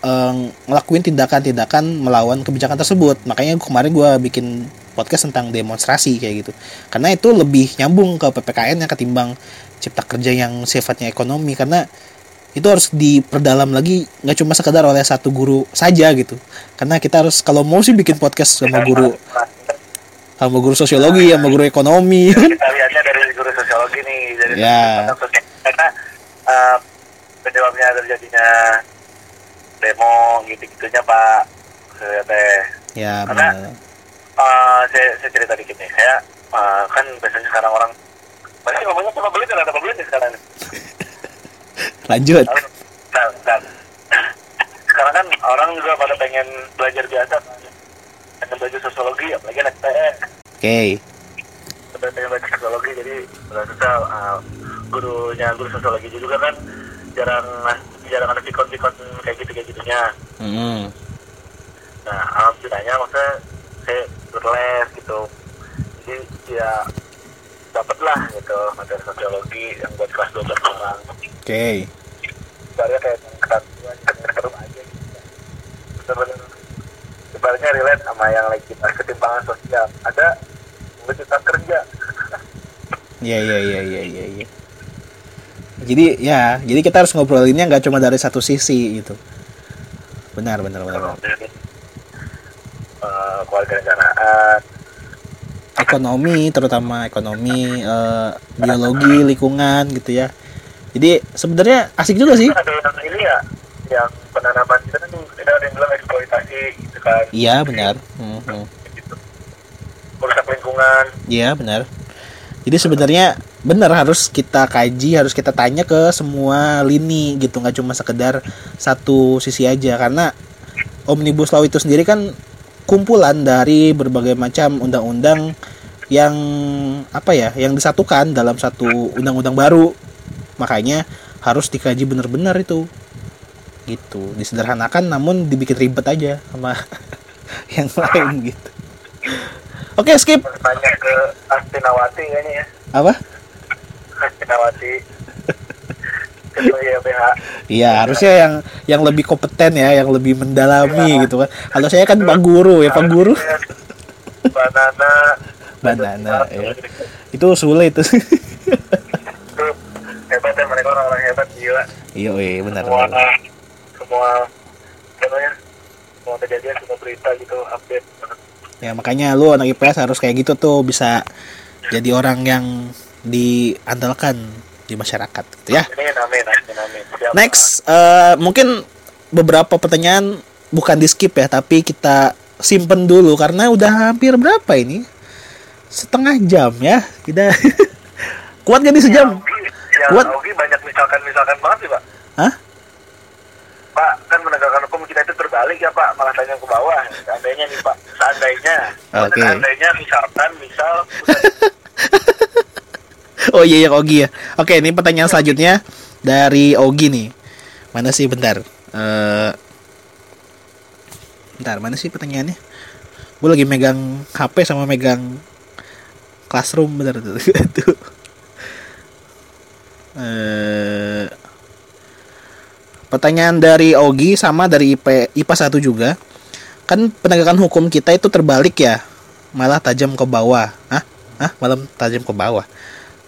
eh, ngelakuin tindakan-tindakan melawan kebijakan tersebut. Makanya kemarin gue bikin podcast tentang demonstrasi kayak gitu. Karena itu lebih nyambung ke PPKN yang ketimbang cipta kerja yang sifatnya ekonomi karena itu harus diperdalam lagi nggak cuma sekedar oleh satu guru saja gitu. Karena kita harus kalau mau sih bikin podcast sama guru sama guru sosiologi sama guru ekonomi. Kita lihatnya dari guru sosiologi nih dari Ya. karena eh, penyebabnya terjadinya demo gitu-gitunya pak. Saya teh. Ya Karena-. Eh, saya, saya cerita dikit nih. Saya eh, kan biasanya sekarang orang pasti ngomongnya apa beli ada beli nih sekarang lanjut. Nah, nah, sekarang kan orang juga pada pengen belajar biasa. Pengen belajar sosiologi apalagi anak PS oke. Pada pengen belajar sosiologi jadi susah uh, gurunya guru sosiologi juga kan jarang jarang ada pikon-pikon kayak gitu kayak gitunya Mm. nah alhamdulillahnya maksudnya saya berles gitu. Jadi ya dapat lah gitu materi sosiologi yang buat kelas 12 orang oke ibaratnya kayak kesatuan keseru aja gitu bener-bener ibaratnya relate sama yang lagi bahas ketimpangan sosial ada cipta kerja Iya iya iya iya iya. iya. Jadi ya, jadi kita harus ngobrolinnya nggak cuma dari satu sisi gitu. Benar benar benar. benar. Eh, Ekonomi terutama ekonomi, eh, biologi, lingkungan gitu ya. Jadi sebenarnya asik juga sih. ada yang ini ya yang penanaman kita kan ada yang bilang eksploitasi gitu kan Iya benar. Hmm, hmm. gitu. merusak lingkungan Iya benar. Jadi sebenarnya benar harus kita kaji, harus kita tanya ke semua lini gitu, nggak cuma sekedar satu sisi aja karena omnibus law itu sendiri kan kumpulan dari berbagai macam undang-undang yang apa ya, yang disatukan dalam satu undang-undang baru. Makanya harus dikaji benar-benar itu. Gitu, disederhanakan namun dibikin ribet aja sama yang lain gitu. Oke, skip. tanya ke Astinawati kayaknya ya Apa? Astinawati Iya, harusnya yang yang lebih kompeten ya, yang lebih mendalami gitu kan. Kalau saya kan Pak Guru ya, Pak Guru. banana Banana ya. Itu sulit itu hebat ya mereka orang-orang hebat gila Iya, iya benar. semua benar. semua contohnya semua kejadian semua berita gitu update Ya makanya lu anak IPS harus kayak gitu tuh bisa jadi orang yang diandalkan di masyarakat gitu ya. amin amin amin Siap, Next, eh, mungkin beberapa pertanyaan bukan di skip ya, tapi kita simpen dulu karena udah hampir berapa ini? Setengah jam ya. Kita kuat gak nih sejam? Ya, Kuat. Augie banyak misalkan-misalkan banget sih, Pak. Hah? Pak, kan penegakan hukum kita itu terbalik ya, Pak. Malah tanya ke bawah. Seandainya nih, Pak. Seandainya. Oke. Seandainya misalkan, misal, Oh iya ya Ogi ya. Oke, ini pertanyaan selanjutnya dari Ogi nih. Mana sih bentar? Eh bentar, mana sih pertanyaannya? Gue lagi megang HP sama megang classroom bentar tuh. Eh pertanyaan dari Ogi sama dari IP IPA 1 juga. Kan penegakan hukum kita itu terbalik ya. Malah tajam ke bawah. Hah? Hah? Malah tajam ke bawah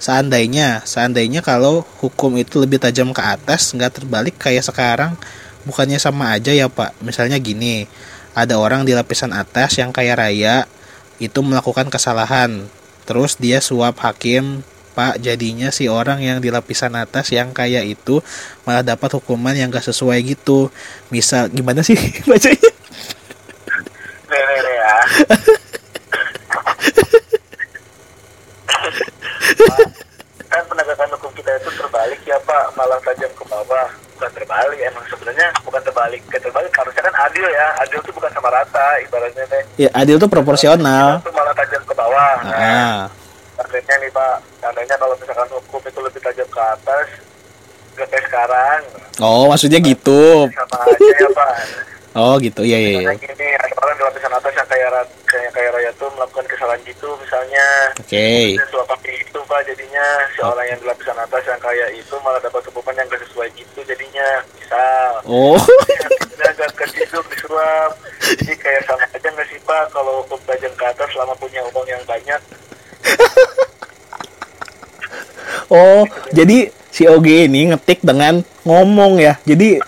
seandainya seandainya kalau hukum itu lebih tajam ke atas nggak terbalik kayak sekarang bukannya sama aja ya pak misalnya gini ada orang di lapisan atas yang kaya raya itu melakukan kesalahan terus dia suap hakim pak jadinya si orang yang di lapisan atas yang kaya itu malah dapat hukuman yang gak sesuai gitu misal gimana sih bacanya ya. Kan penegakan hukum kita itu terbalik ya, Pak. Malah tajam ke bawah. Bukan terbalik, emang sebenarnya bukan terbalik. Ke terbalik harusnya kan adil ya. Adil itu bukan sama rata, ibaratnya teh. ya adil tuh proporsional Itu malah tajam ke bawah. Nah, ah Seandainya nih Pak, seandainya kalau misalkan hukum itu lebih tajam ke atas, gak kayak sekarang, oh maksudnya gitu. Sama aja ya Pak. oh gitu. Iya iya iya. Misalnya gini, ada orang di lapisan atas yang kaya, kayak kaya raya tuh melakukan kesalahan gitu misalnya. oke. Dan suap itu Pak, jadinya. Si orang yang di lapisan atas yang kaya itu malah dapat hukuman yang gak sesuai gitu jadinya. Misal, oh. Agak keciduk disuap. Jadi kayak sama aja nggak sih Pak, kalau hukum tajam ke atas selama punya uang yang banyak, Oh, jadi si OG ini ngetik dengan ngomong ya. Jadi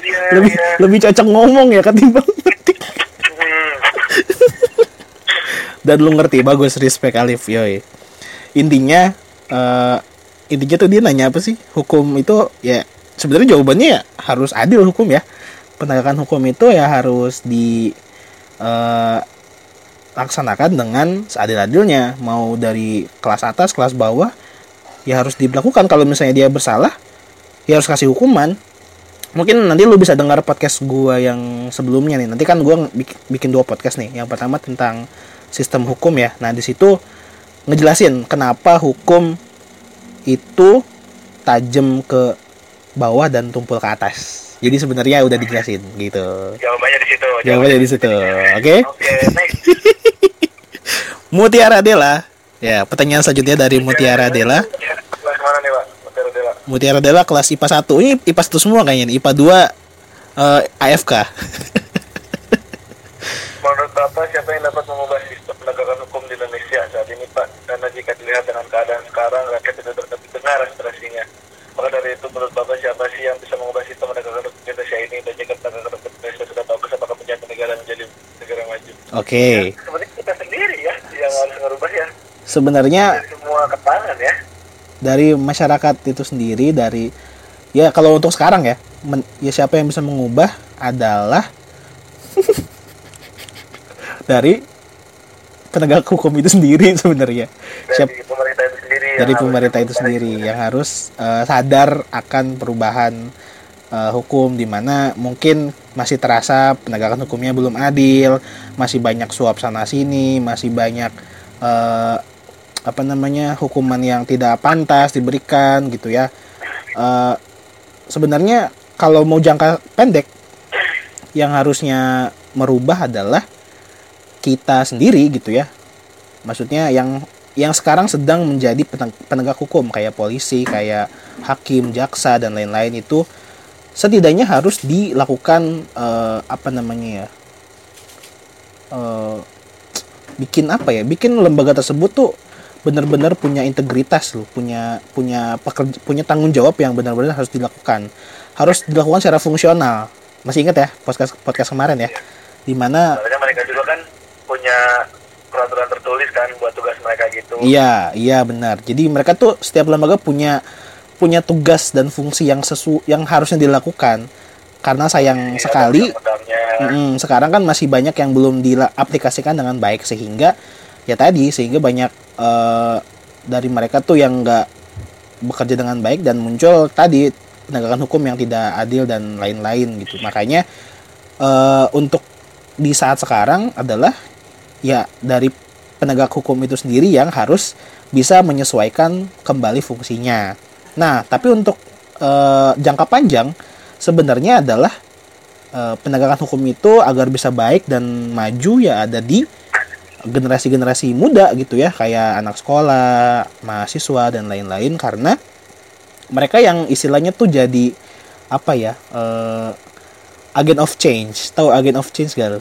Iya, lebih iya. lebih cocok ngomong ya ketimbang ngetik. Hmm. Dan lu ngerti bagus respect Alif yoi. Intinya eh intinya tuh dia nanya apa sih? Hukum itu ya sebenarnya jawabannya ya harus adil hukum ya. Penegakan hukum itu ya harus di eh, laksanakan dengan seadil-adilnya mau dari kelas atas kelas bawah ya harus dilakukan. Kalau misalnya dia bersalah ya harus kasih hukuman. Mungkin nanti lu bisa dengar podcast gua yang sebelumnya nih. Nanti kan gua bikin, dua podcast nih. Yang pertama tentang sistem hukum ya. Nah di situ ngejelasin kenapa hukum itu tajam ke bawah dan tumpul ke atas. Jadi sebenarnya udah dijelasin gitu. Jawabannya di situ. jawabannya di situ. Oke? Oke, next. Mutiara Dela Ya, pertanyaan selanjutnya dari Mutiara Dela. Mutiara Dela. Kelas IPA 1. Ini IPA 1 semua kayaknya nih. IPA 2 eh, AFK. Menurut Bapak, siapa yang dapat mengubah sistem penegakan hukum di Indonesia saat ini, Pak? Karena jika dilihat dengan keadaan sekarang, rakyat tidak dapat dengar aspirasinya. Maka dari itu, menurut Bapak, siapa sih yang bisa mengubah sistem penegakan hukum di Indonesia ini? Dan jika penegakan hukum Indonesia sudah bagus, apakah menjadi negara menjadi negara maju? Oke. Sebenarnya kita sendiri ya, yang harus merubah ya. Sebenarnya Dari semua ketangan ya. dari masyarakat itu sendiri dari ya kalau untuk sekarang ya men- ya siapa yang bisa mengubah adalah dari penegak hukum itu sendiri sebenarnya Dari Siap- pemerintah itu sendiri. yang dari harus pemerintah itu sendiri yang harus eh, sadar akan perubahan eh, hukum di mana mungkin masih terasa penegakan hukumnya belum adil, masih banyak suap sana sini, masih banyak eh, apa namanya hukuman yang tidak pantas diberikan gitu ya. Eh, sebenarnya kalau mau jangka pendek yang harusnya merubah adalah kita sendiri gitu ya. Maksudnya yang yang sekarang sedang menjadi peneg- penegak hukum kayak polisi, kayak hakim, jaksa dan lain-lain itu setidaknya harus dilakukan eh, apa namanya ya? eh, bikin apa ya? Bikin lembaga tersebut tuh benar-benar punya integritas loh, punya punya pekerja, punya tanggung jawab yang benar-benar harus dilakukan. Harus dilakukan secara fungsional. Masih ingat ya podcast podcast kemarin ya? Di mana Soalnya mereka juga kan punya peraturan tertulis kan buat tugas mereka gitu. Iya, iya benar. Jadi mereka tuh setiap lembaga punya punya tugas dan fungsi yang sesu yang harusnya dilakukan. Karena sayang Iya, sekali mm, sekarang kan masih banyak yang belum diaplikasikan dengan baik sehingga ya tadi sehingga banyak eh, dari mereka tuh yang nggak bekerja dengan baik dan muncul tadi penegakan hukum yang tidak adil dan lain-lain gitu. Makanya eh, untuk di saat sekarang adalah ya dari penegak hukum itu sendiri yang harus bisa menyesuaikan kembali fungsinya. Nah, tapi untuk eh, jangka panjang sebenarnya adalah eh, penegakan hukum itu agar bisa baik dan maju ya ada di generasi-generasi muda gitu ya kayak anak sekolah, mahasiswa dan lain-lain karena mereka yang istilahnya tuh jadi apa ya eh, agent of change tahu agent of change gak lo?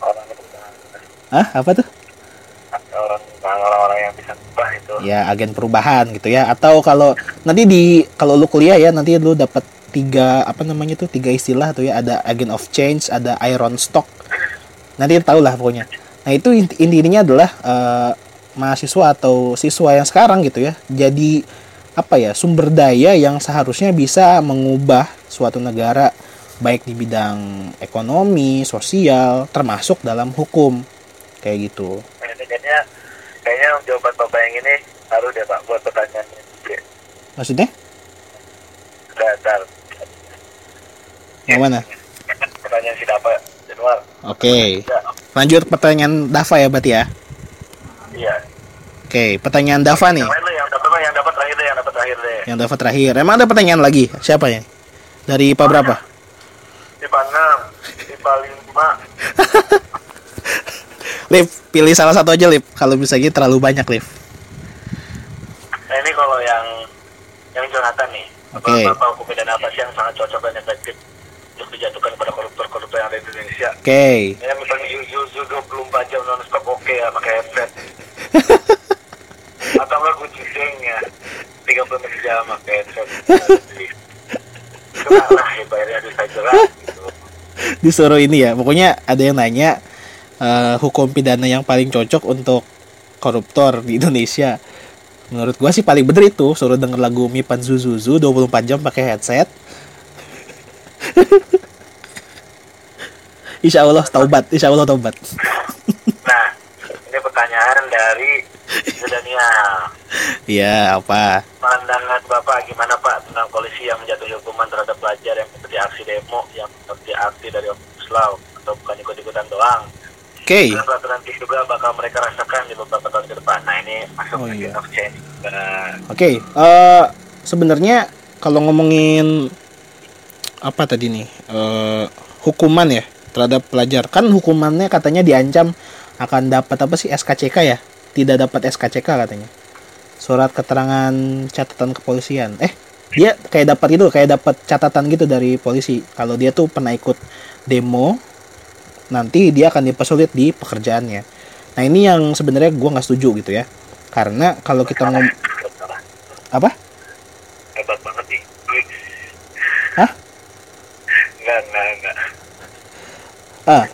orang Hah apa tuh? orang orang-orang yang bisa ubah itu. ya agen perubahan gitu ya atau kalau nanti di kalau lu kuliah ya nanti lu dapat tiga apa namanya tuh tiga istilah tuh ya ada agent of change ada iron stock nanti tahu lah pokoknya. Nah itu inti intinya adalah eh, mahasiswa atau siswa yang sekarang gitu ya jadi apa ya sumber daya yang seharusnya bisa mengubah suatu negara baik di bidang ekonomi sosial termasuk dalam hukum. Kayak gitu. Kayaknya, kayaknya, jawaban bapak yang ini harus deh pak buat pertanyaan ini. maksudnya? Dasar yang mana? Pertanyaan si Dapa Januar. Oke, Ya, lanjut pertanyaan Dava ya berarti ya. iya. Oke, pertanyaan Dava nih. Yang dapat yang dapat terakhir deh, yang dapat terakhir deh. Yang Dava terakhir. Emang ada pertanyaan lagi? Siapa ya? Dari IPA berapa? IPA 6, IPA 5. Liv, pilih salah satu aja, Liv. Kalau bisa gitu terlalu banyak, Liv. Nah ini kalau yang yang Jonathan nih, Oke. Bapak hukum dan apa sih yang sangat cocok dan efektif untuk dijatuhkan kepada koruptor-koruptor ada di Indonesia? Oke. Ya misalnya Yuzu Yuzu 24 jam non stop oke ya pakai headset. Atau enggak kunci ya 30 menit jam pakai headset. Kena lah ya bayarnya jelas gitu. Disuruh ini ya. Pokoknya ada yang nanya eh, hukum pidana yang paling cocok untuk koruptor di Indonesia. Menurut gua sih paling bener itu suruh denger lagu Mipan Zuzuzu 24 jam pakai headset. Insya Allah taubat, Insya Allah taubat. Nah, ini pertanyaan dari Zedania. Iya apa? Pandangan Bapak gimana Pak tentang polisi yang menjatuhi hukuman terhadap pelajar yang mengikuti aksi demo yang seperti aksi dari Omnibus Law atau bukan ikut-ikutan doang? Oke. Dan peraturan itu juga bakal mereka rasakan di beberapa tahun ke depan. Nah ini masuk Oh, ke iya. of change. Nah, Oke, eh, sebenarnya kalau ngomongin apa tadi nih eh, hukuman ya terhadap pelajar. Kan hukumannya katanya diancam akan dapat apa sih SKCK ya? Tidak dapat SKCK katanya. Surat keterangan catatan kepolisian. Eh dia kayak dapat itu kayak dapat catatan gitu dari polisi. Kalau dia tuh pernah ikut demo nanti dia akan dipersulit di pekerjaannya. Nah ini yang sebenarnya gua nggak setuju gitu ya. Karena kalau kita ngom apa? Hebat banget nih. Hah? enggak enggak enggak ah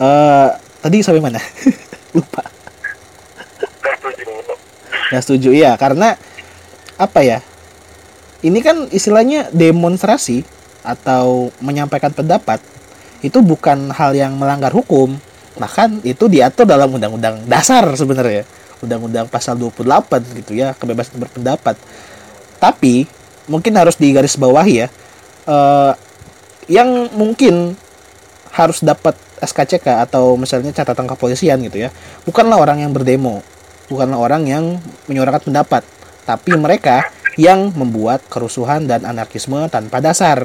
eh, tadi sampai mana? Lupa. Setuju. Nggak setuju ya karena apa ya? Ini kan istilahnya demonstrasi atau menyampaikan pendapat itu bukan hal yang melanggar hukum. Bahkan itu diatur dalam undang-undang dasar sebenarnya. Undang-undang pasal 28 gitu ya kebebasan berpendapat. Tapi mungkin harus digarisbawahi ya eh, yang mungkin harus dapat SKCK atau misalnya catatan kepolisian gitu ya. Bukanlah orang yang berdemo. Bukanlah orang yang menyuarakan pendapat. Tapi mereka yang membuat kerusuhan dan anarkisme tanpa dasar.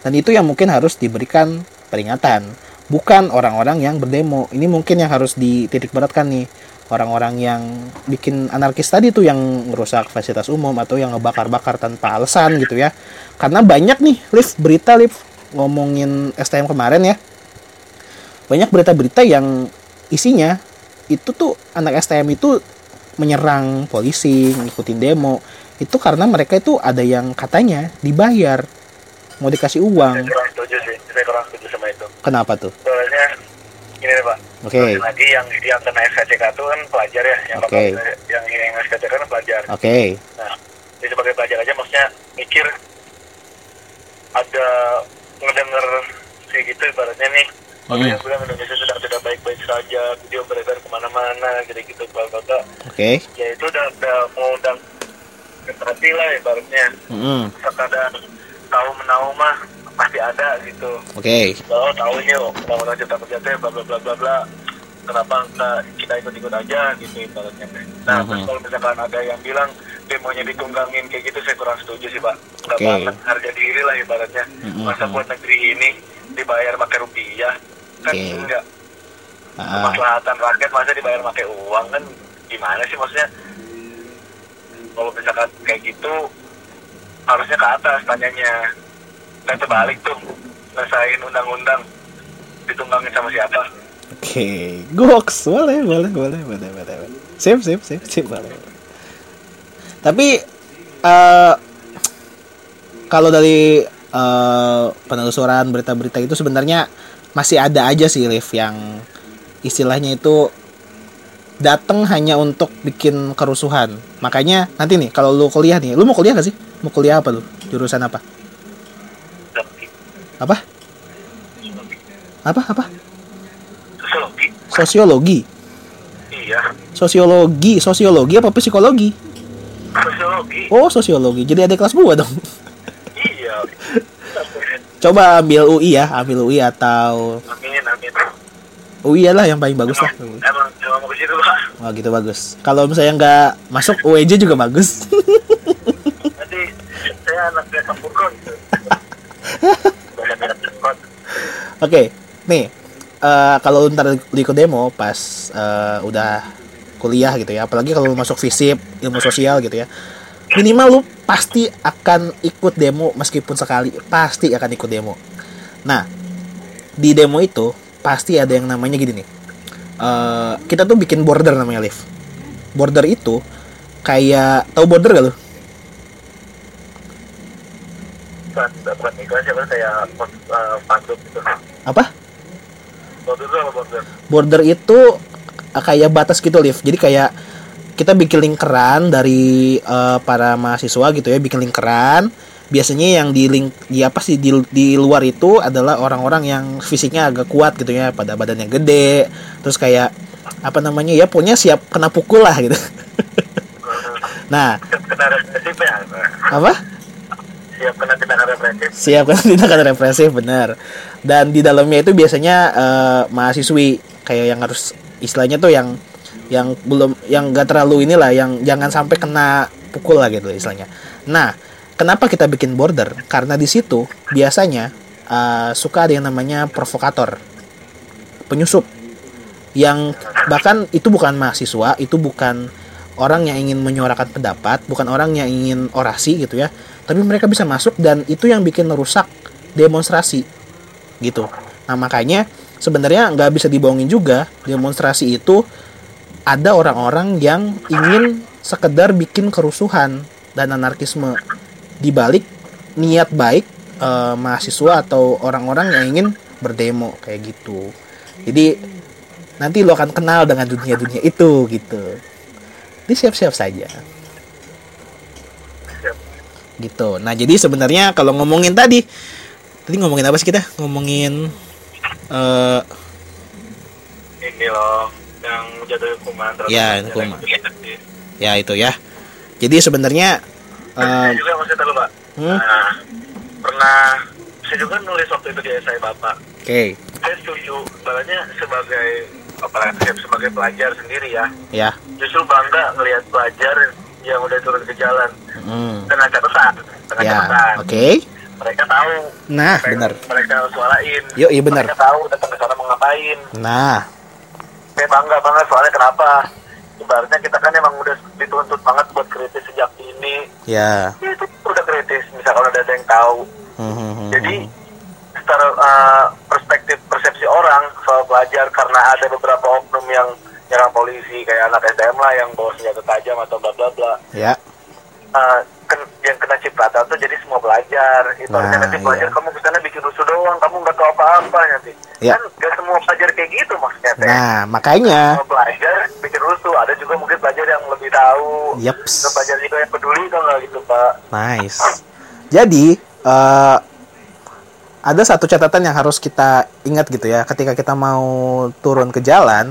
Dan itu yang mungkin harus diberikan peringatan. Bukan orang-orang yang berdemo. Ini mungkin yang harus dititik beratkan nih. Orang-orang yang bikin anarkis tadi tuh yang merusak fasilitas umum atau yang ngebakar-bakar tanpa alasan gitu ya. Karena banyak nih lift berita lift ngomongin STM kemarin ya banyak berita-berita yang isinya itu tuh anak STM itu menyerang polisi ngikutin demo. Itu karena mereka itu ada yang katanya dibayar mau dikasih saya uang kurang setuju sih saya kurang setuju sama itu. Kenapa tuh? Soalnya ini nih pak. Oke. Terus lagi yang yang kena SKCK itu kan pelajar ya yang Oke. bakal- yang yang SKCK kan pelajar. Oke. Nah jadi sebagai pelajar aja maksudnya mikir ada ngedenger kayak gitu ibaratnya nih Hmm. Ada yang bilang Indonesia sedang tidak baik-baik saja, video beredar ke mana-mana, gitu-gitu, bla bla bla. oke Ya itu udah, udah mau undang hati lah ibaratnya. Mm-mm. Sekadar tahu menahu mah pasti ada gitu. oke Oh tahu nih, oh, cipta kerja teh, bla bla bla bla bla. Kenapa enggak kita ikut-ikut aja gitu ibaratnya. Nah, Mhm. terus kalau misalkan ada yang bilang demonya ditunggangin kayak gitu, saya kurang setuju sih, Pak. Enggak Oke. banget harga diri lah ibaratnya. Mhm. Masa buat negeri ini dibayar pakai rupiah? Kan Oke. enggak. Ah, Kemaslahatan rakyat masa dibayar pakai uang kan gimana sih maksudnya? Kalau misalkan kayak gitu harusnya ke atas tanyanya. Kan terbalik tuh. Ngesain undang-undang ditunggangin sama siapa? oke goks boleh boleh boleh boleh boleh boleh. sip sip sip sip boleh tapi eh kalau dari eh, penelusuran berita-berita itu sebenarnya masih ada aja sih Liv yang istilahnya itu datang hanya untuk bikin kerusuhan. Makanya nanti nih kalau lu kuliah nih lu mau kuliah gak sih? Mau kuliah apa lu? Jurusan apa? Apa? Apa? Apa? Sosiologi. sosiologi. Iya. sosiologi. Sosiologi apa psikologi? Sosiologi. oh sosiologi. Jadi ada kelas gua dong. Coba ambil UI ya ambil UI atau Amin, amin. UI lah yang paling bagus lah Emang, emang, ke situ, Pak. Wah gitu bagus kalau misalnya nggak masuk UEJ juga bagus Nanti saya anak anak Sampurkon. oke nih eh, kalau lu ntar lu ikut demo pas eh, udah kuliah gitu ya apalagi kalau lu masuk FISIP ilmu sosial gitu ya minimal lu pasti akan ikut demo meskipun sekali pasti akan ikut demo. Nah di demo itu pasti ada yang namanya gini nih. Eh, kita tuh bikin border namanya Liv. Border itu kayak tahu border gak lu? Bukan, bukan iklan siapa kayak uh, panduk gitu. apa? Border itu apa border? border itu eh, kayak batas gitu Liv. Jadi kayak kita bikin lingkaran dari eh, para mahasiswa gitu ya bikin lingkaran. Biasanya yang di link di apa sih di, di luar itu adalah orang-orang yang fisiknya agak kuat gitu ya pada badannya gede. Terus kayak apa namanya ya pokoknya siap kena pukul lah gitu. Nah. Kena represif ya? apa? Siap kena tindakan represif. siap tindakan represif benar. Dan di dalamnya itu biasanya eh, mahasiswi. Kayak yang harus istilahnya tuh yang yang belum yang gak terlalu inilah yang jangan sampai kena pukul lah gitu istilahnya. Nah kenapa kita bikin border? Karena di situ biasanya eh, suka ada yang namanya provokator penyusup. Yang bahkan itu bukan mahasiswa itu bukan orang yang ingin menyuarakan pendapat bukan orang yang ingin orasi gitu ya. Tapi mereka bisa masuk dan itu yang bikin merusak demonstrasi gitu. Nah makanya sebenarnya nggak bisa dibohongin juga demonstrasi itu ada orang-orang yang ingin sekedar bikin kerusuhan dan anarkisme. Di balik niat baik eh, mahasiswa atau orang-orang yang ingin berdemo kayak gitu. Jadi nanti lo akan kenal dengan dunia-dunia itu gitu. Jadi siap-siap saja. Gitu. Nah jadi sebenarnya kalau ngomongin tadi tadi ngomongin apa sih kita? Ngomongin eh ini loh yang jatuh hukuman Ya, hukuman. ya itu ya. Jadi sebenarnya saya eh, juga masih tahu pak Hmm? Nah, pernah saya juga nulis waktu itu di esai bapak. Oke. Saya setuju. Sebenarnya sebagai apalagi saya sebagai pelajar sendiri ya. Ya. Justru bangga ngelihat pelajar yang udah turun ke jalan. Hmm. dengan catatan dengan ya oke. Mereka tahu. Nah yang benar. mereka suarain. Yuk, iya benar. mereka tahu datang ke sana mau ngapain nah saya bangga banget soalnya kenapa? Ibaratnya kita kan emang udah dituntut banget buat kritis sejak ini. Ya. Ya itu udah kritis misalkan udah ada yang tahu. Hmm, hmm, hmm, jadi hmm. secara uh, perspektif persepsi orang soal pelajar karena ada beberapa oknum yang nyerang polisi kayak anak STM lah yang bawa senjata tajam atau bla bla bla. Ya. Uh, yang kena cipratan tuh jadi semua pelajar itu Nah, artinya nanti pelajar iya. kamu ke sana bikin rusuh doang kamu nggak tahu apa-apa nanti Iya. kan gak semua pelajar kayak gitu maksudnya teh nah makanya semua pelajar bikin rusuh ada juga mungkin pelajar yang lebih tahu Yeps. ada pelajar juga yang peduli tuh nggak gitu pak Nice. Jadi eh, ada satu catatan yang harus kita ingat gitu ya, ketika kita mau turun ke jalan,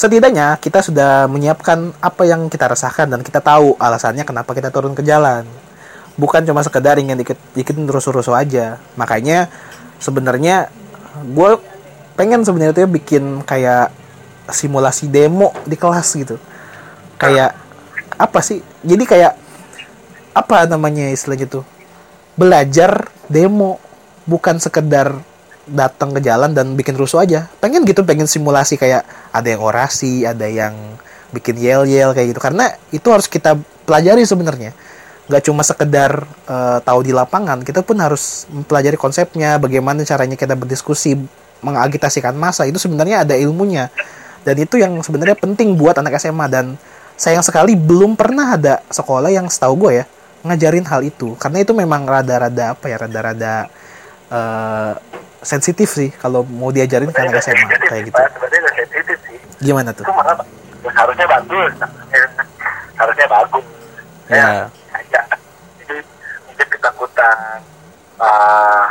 setidaknya kita sudah menyiapkan apa yang kita rasakan dan kita tahu alasannya kenapa kita turun ke jalan. Bukan cuma sekedar ingin ikut rusuh-rusuh aja. Makanya sebenarnya gue pengen sebenarnya tuh ya bikin kayak simulasi demo di kelas gitu. Kayak apa sih? Jadi kayak apa namanya istilahnya tuh belajar demo bukan sekedar datang ke jalan dan bikin rusuh aja. Pengen gitu pengen simulasi kayak ada yang orasi ada yang bikin yel yel kayak gitu. Karena itu harus kita pelajari sebenarnya. Nggak cuma sekedar eh, tahu di lapangan kita pun harus mempelajari konsepnya bagaimana caranya kita berdiskusi mengagitasikan massa itu sebenarnya ada ilmunya. Dan itu yang sebenarnya penting buat anak SMA dan sayang sekali belum pernah ada sekolah yang setahu gue ya ngajarin hal itu. Karena itu memang rada-rada apa ya rada-rada eh, sensitif sih kalau mau diajarin ke anak SMA kayak gitu. sebenarnya sensitif sih. Gimana tuh? Itu malah ya, harusnya bagus. Harusnya bagus. Ya. aja jadi mungkin ketakutan uh,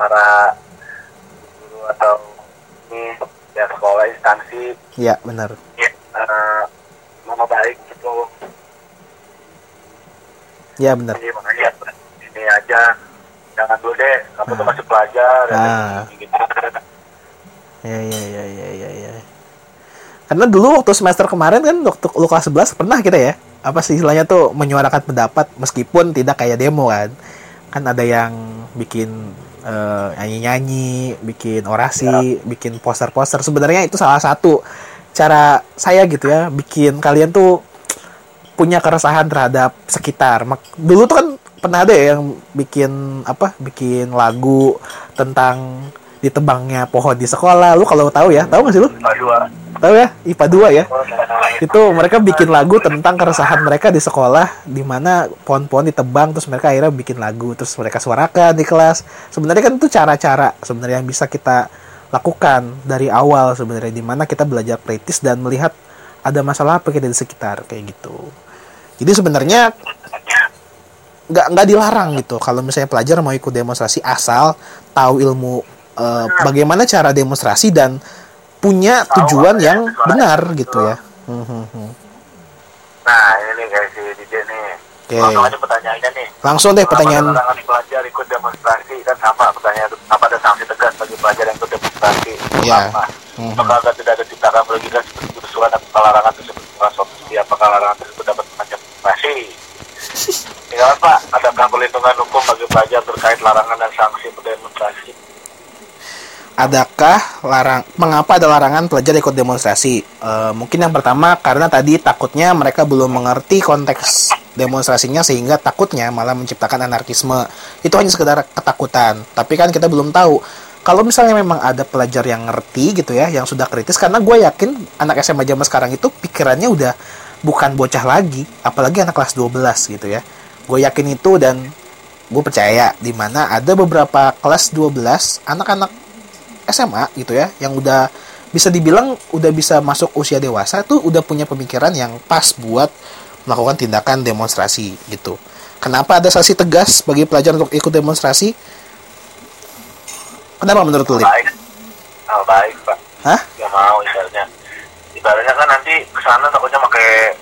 para guru atau ini ya sekolah instansi. Ya benar. Ya uh, nama baik gitu. Ya benar. Jadi makanya ini aja jangan dulu deh kamu tuh masih pelajar Ah. gitu ya ya ya ya ya ya karena dulu waktu semester kemarin kan waktu lu kelas 11 pernah kita ya apa sih istilahnya tuh menyuarakan pendapat meskipun tidak kayak demo kan. Kan ada yang bikin eh, nyanyi-nyanyi bikin orasi bikin poster-poster. Sebenarnya itu salah satu cara saya gitu ya bikin kalian tuh punya keresahan terhadap sekitar. Mak- Dulu tuh kan pernah ada ya yang bikin apa? Bikin lagu tentang ditebangnya pohon di sekolah. Lu kalau tahu ya, tahu gak sih lu? dua Tahu ya? IPA 2 ya. Itu mereka bikin lagu tentang keresahan mereka di sekolah di mana pohon-pohon ditebang terus mereka akhirnya bikin lagu terus mereka suarakan di kelas. Sebenarnya kan itu cara-cara sebenarnya yang bisa kita lakukan dari awal sebenarnya di mana kita belajar kritis dan melihat ada masalah apa kita di sekitar kayak gitu. Jadi sebenarnya nggak nggak dilarang gitu kalau misalnya pelajar mau ikut demonstrasi asal tahu ilmu eh, bagaimana cara demonstrasi dan punya tujuan yang benar gitu ya. Hmm, hmm, hmm. nah ini guys si DJ nih Oke. langsung aja pertanyaannya nih Langsung deh pertanyaan. larangan pelajar ikut demonstrasi kan sama pertanyaan apa ada sanksi tegas bagi pelajar yang ikut demonstrasi Ya. Apa? Mhm. Apakah agar tidak ada tindakan merugikan seperti usulan atau larangan tersebut apakah larangan tersebut dapat mengancam privasi Tinggal Pak, adakah perlindungan hukum bagi pelajar terkait larangan dan sanksi berdemonstrasi? adakah larang mengapa ada larangan pelajar ikut demonstrasi? Eh, mungkin yang pertama karena tadi takutnya mereka belum mengerti konteks demonstrasinya sehingga takutnya malah menciptakan anarkisme. Itu hanya sekedar ketakutan. Tapi kan kita belum tahu kalau misalnya memang ada pelajar yang ngerti gitu ya, yang sudah kritis karena gue yakin anak SMA zaman sekarang itu pikirannya udah bukan bocah lagi, apalagi anak kelas 12 gitu ya. Gue yakin itu dan gue percaya di mana ada beberapa kelas 12 anak-anak SMA gitu ya yang udah bisa dibilang udah bisa masuk usia dewasa tuh udah punya pemikiran yang pas buat melakukan tindakan demonstrasi gitu. Kenapa ada sanksi tegas bagi pelajar untuk ikut demonstrasi? Kenapa menurut lu? Baik oh, baik pak Hah? nggak mau ibaratnya ibaratnya kan nanti ke sana takutnya pakai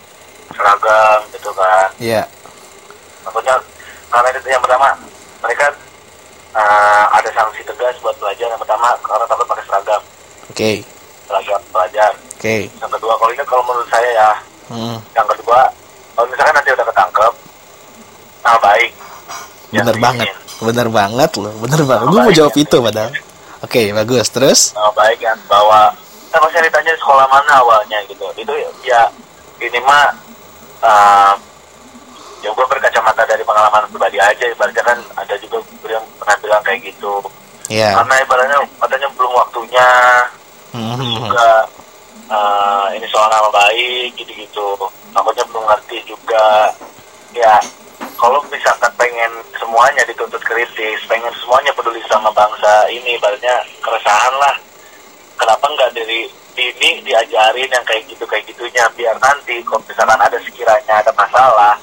seragam gitu kan Iya. takutnya karena itu yang pertama mereka eh, ada sanksi tegas buat pelajar yang pertama karena takut pakai seragam Oke. seragam pelajar Oke. yang kedua kalau ini kalau menurut saya ya Hmm, yang kedua kalau misalkan nanti udah ketangkep nah baik bener banget. Bener banget loh. Bener banget. Gue mau jawab itu padahal. Oke, bagus. Terus? Nah, baik kan bahwa kita pasti ditanya sekolah mana awalnya gitu. Itu ya ini mah eh, ya gue berkacamata dari pengalaman pribadi aja. Ibaratnya kan ada juga yang pernah bilang kayak gitu. Ya. karena ibaratnya katanya belum waktunya. Hmm, juga eh, ini soal nama baik gitu-gitu. Takutnya belum ngerti juga. Ya kalau misalkan pengen semuanya dituntut kritis pengen semuanya peduli sama bangsa ini ibaratnya keresahan lah kenapa nggak dari dini diajarin yang kayak gitu kayak gitunya? Biar nanti kalau misalkan ada sekiranya ada masalah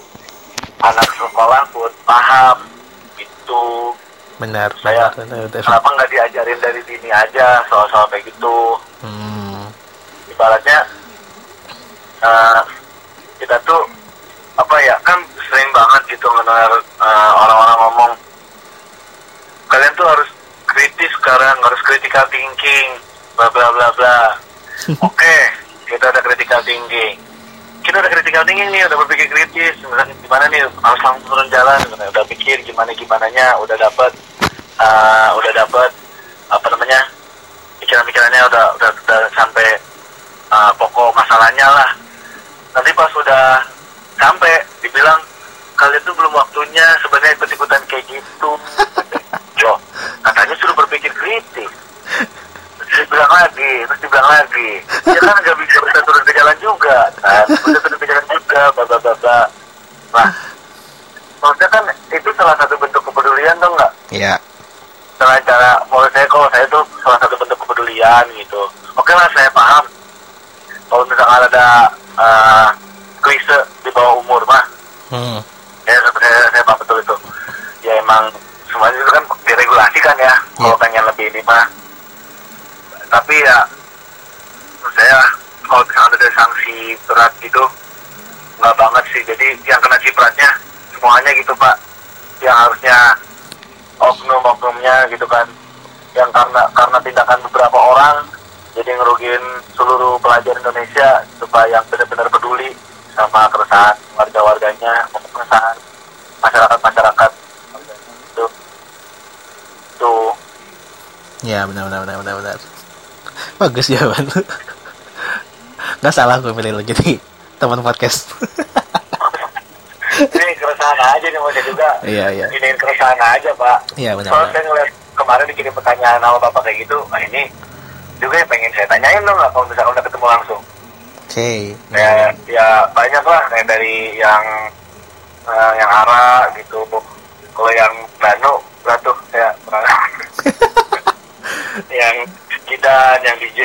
anak sekolah pun paham. Itu benar. saya benar, benar. kenapa nggak diajarin dari dini aja soal-soal kayak gitu? Hmm, ibaratnya eh, kita tuh apa ya kan sering banget gitu ngedengar eh, orang-orang ngomong kalian tuh harus kritis sekarang harus critical thinking bla bla bla bla. Oke kita ada critical thinking. Kita udah critical thinking nih udah berpikir kritis. Misalnya gimana nih harus langsung turun jalan. Udah pikir gimana gimana nya udah dapat eh, udah dapat apa namanya pikiran-pikirannya udah udah, udah sampai uh, pokok masalahnya lah. Nanti pas sudah sampai dibilang kalian tuh belum waktunya sebenarnya ikut ikutan kayak gitu. Loh katanya suruh berpikir kritis dibilang lagi terus dibilang lagi. Ya kan nggak bisa bisa turun ke jalan juga kan? Bisa turun ke jalan juga bla nah maksudnya kan itu salah satu bentuk kepedulian dong nggak? Ya. cara cara menurut saya kalau saya tuh salah satu bentuk kepedulian gitu. Oke lah saya paham. Kalau misalkan ada uh, klise di bawah umur mah Hmm, ya sebenarnya saya paham betul itu ya emang semuanya itu kan diregulasikan ya kalau Iya. pengen lebih ini mah tapi ya menurut saya kalau misalkan ada sanksi berat gitu nggak banget sih. Jadi yang kena cipratnya semuanya gitu pak. Yang harusnya oknum-oknumnya gitu kan. Yang karena karena tindakan beberapa orang jadi ngerugiin seluruh pelajar Indonesia supaya yang benar-benar peduli sama keresahan warga-warganya keresahan masyarakat-masyarakat. Itu. Itu. Ya benar benar benar benar. Bagus jawaban lu. Gak salah gue pilih lo jadi teman podcast. ini keresahan aja nih maksudnya juga Iya, iya. ini keresahan aja pak Iya, benar, soalnya saya ngeliat kemarin dikirim pertanyaan sama bapak kayak gitu nah ini juga yang pengen saya tanyain dong nggak kalau misalkan udah ketemu langsung Oke. ya ya banyak lah kayak dari yang eh, yang Ara gitu kalau yang Banu lah tuh ya yang Kidan yang DJ.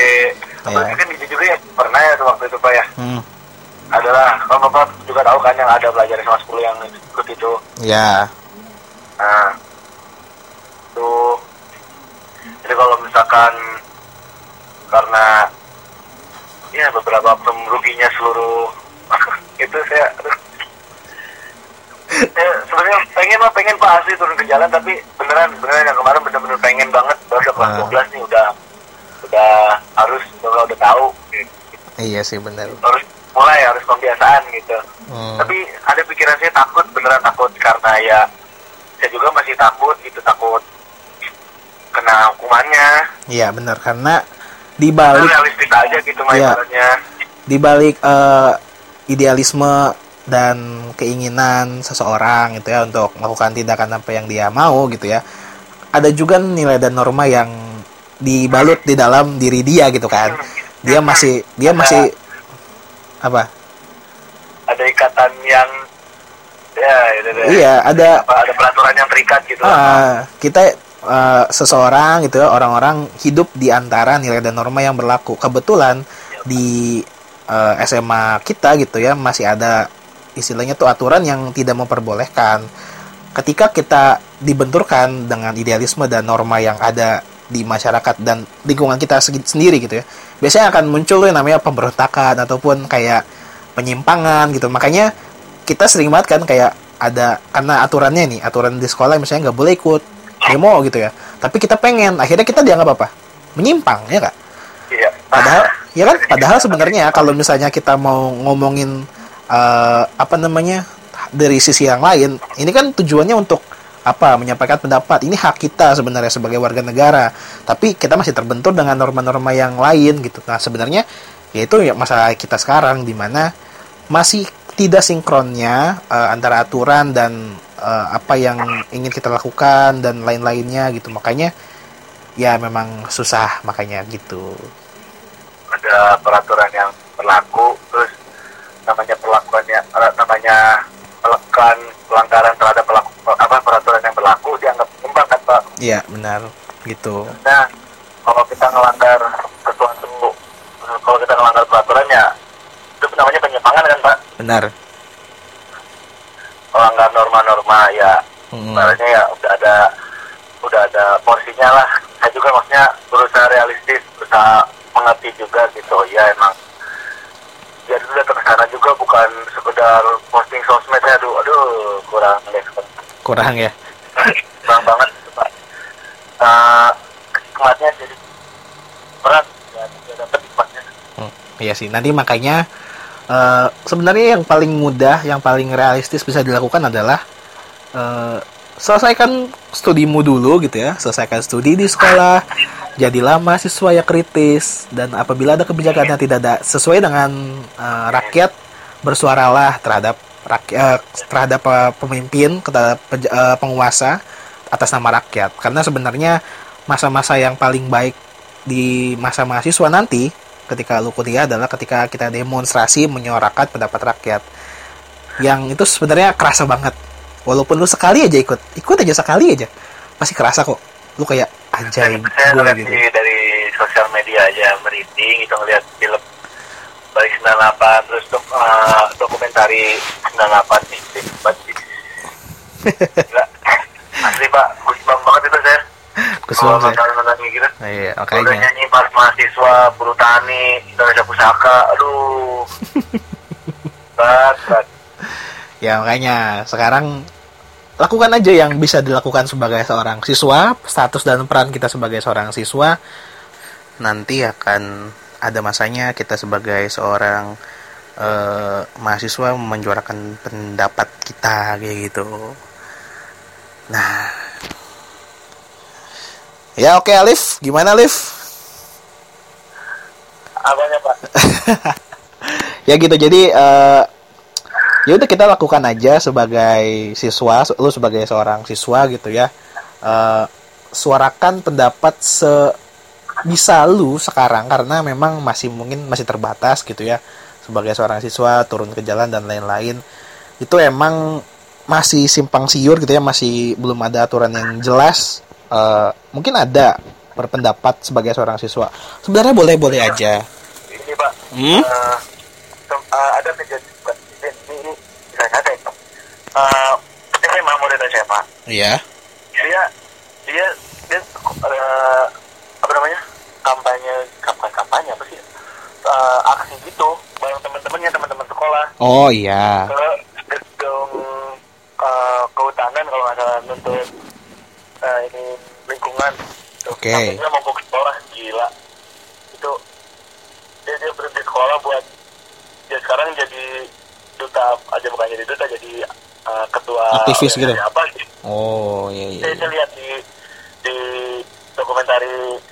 Apalagi kan DJ juga ya pernah ya waktu itu pak ya Hmm, adalah kalau bapak juga tahu kan yang ada belajar sama 10 yang ikut itu ya. nah tuh jadi kalau misalkan karena ya beberapa ruginya seluruh itu saya saya sebenarnya pengen mah pengen pak asli turun ke jalan tapi beneran beneran yang kemarin bener-bener pengen banget baru kelas Ah. 12 nih udah udah harus udah udah tahu gitu. Iya sih benar. harus mulai harus pembiasaan gitu Hmm. tapi ada pikiran saya takut beneran takut karena ya saya juga masih takut gitu takut kena hukumannya Iya benar karena di balik realistis aja gitu Iya. di balik eh, idealisme dan keinginan seseorang gitu ya untuk melakukan tindakan apa yang dia mau gitu ya ada juga nilai dan norma yang dibalut di dalam diri dia gitu kan dia masih dia masih apa ada ikatan yang ya deh. iya ada Apa, ada peraturan yang terikat gitu Ah, kita eh, seseorang gitu ya orang-orang hidup di antara nilai dan norma yang berlaku. Kebetulan di eh, SMA kita gitu ya masih ada istilahnya tuh aturan yang tidak memperbolehkan. Ketika kita dibenturkan dengan idealisme dan norma yang ada di masyarakat dan lingkungan kita sendiri gitu ya, biasanya akan muncul yang namanya pemberontakan ataupun kayak penyimpangan gitu. Makanya kita sering banget kan kayak ada karena aturannya nih aturan di sekolah misalnya nggak boleh ikut demo gitu ya. Tapi kita pengen akhirnya kita dianggap apa? Menyimpang ya kak iya. Padahal ya kan? Padahal sebenarnya kalau misalnya kita mau ngomongin eh, apa namanya dari sisi yang lain ini kan tujuannya untuk apa menyampaikan pendapat. Ini hak kita sebenarnya sebagai warga negara. Tapi kita masih terbentur dengan norma-norma yang lain gitu. Nah sebenarnya yaitu ya masalah kita sekarang di mana masih tidak sinkronnya eh, antara aturan dan eh, apa yang ingin kita lakukan dan lain-lainnya gitu. Makanya ya memang susah makanya gitu. Ada peraturan yang berlaku terus namanya perlakuannya eh, namanya melakukan pelanggaran terhadap pelaku apa peraturan yang berlaku dianggap menyimpang kan pak Iya benar gitu. nah kalau kita ngelanggar sesuatu kalau kita ngelanggar peraturannya itu namanya penyimpangan kan pak Benar. melanggar norma-norma ya Mm. sebenarnya ya udah ada udah ada porsinya lah saya juga maksudnya berusaha realistis berusaha mengerti juga gitu ya emang ya sudah tersana juga bukan sekedar posting sosmed ya aduh aduh kurang deh Kurang ya. kurang banget pak uh, nikmatnya jadi berat ya tidak dapat nikmatnya Hmm, Iya sih. Nanti makanya eh, sebenarnya yang paling mudah, yang paling realistis bisa dilakukan adalah eh, selesaikan studimu dulu gitu ya. Selesaikan studi di sekolah. Jadilah mahasiswa yang kritis dan apabila ada kebijakan yang tidak ada sesuai dengan eh, rakyat, bersuaralah terhadap rakyat terhadap eh, pemimpin, terhadap eh, penguasa atas nama rakyat. Karena sebenarnya masa-masa yang paling baik di masa mahasiswa nanti ketika lu kuliah adalah ketika kita demonstrasi menyuarakan pendapat rakyat. Yang itu sebenarnya kerasa banget. Walaupun lu sekali aja ikut ikut aja sekali aja pasti kerasa kok. Lu kayak anjay gue gitu. dari sosial media aja merinding gitu ngeliat film balik 98 terus dok, eh, dokumentari 98 nih Gila. asli pak goosebump banget itu saya kalau saya. nonton nonton kayak gitu. Nah, iya udah nyanyi pas mahasiswa buruh tani Indonesia Pusaka aduh. Berat berat. Ya makanya sekarang lakukan aja yang bisa dilakukan sebagai seorang siswa status dan peran kita sebagai seorang siswa nanti akan ada masanya kita sebagai seorang eh, mahasiswa menjuarakan pendapat kita kayak gitu. Nah. Ya oke Alif. Gimana Alif? Apanya pak? Ya gitu. Jadi eh ya udah kita lakukan aja sebagai siswa lu sebagai seorang siswa gitu ya. Eh suarakan pendapat se bisa lu sekarang karena memang masih mungkin masih terbatas gitu ya sebagai seorang siswa turun ke jalan dan lain-lain. Itu emang masih simpang siur gitu ya masih belum ada aturan yang jelas. Eh, mungkin ada berpendapat sebagai seorang siswa. Sebenarnya boleh-boleh aja. Ini pak. Hmm? tem- eh, ada kejadian ini ini saya kata itu ketika Imam murid SMA iya. Dia dia dia namanya kampanye kampanye kampanye apa sih Eh, aksi gitu bareng teman-temannya teman-teman sekolah oh iya ke gedung eh, kehutanan kalau nggak salah nuntut eh, ini lingkungan Oke. Sampingnya mau ke sekolah gila itu dia dia berhenti sekolah buat dia sekarang jadi duta aja bukan jadi duta jadi eh, ketua Aktivis gitu? apa gitu Oh iya iya. saya, saya lihat di di mendokumentari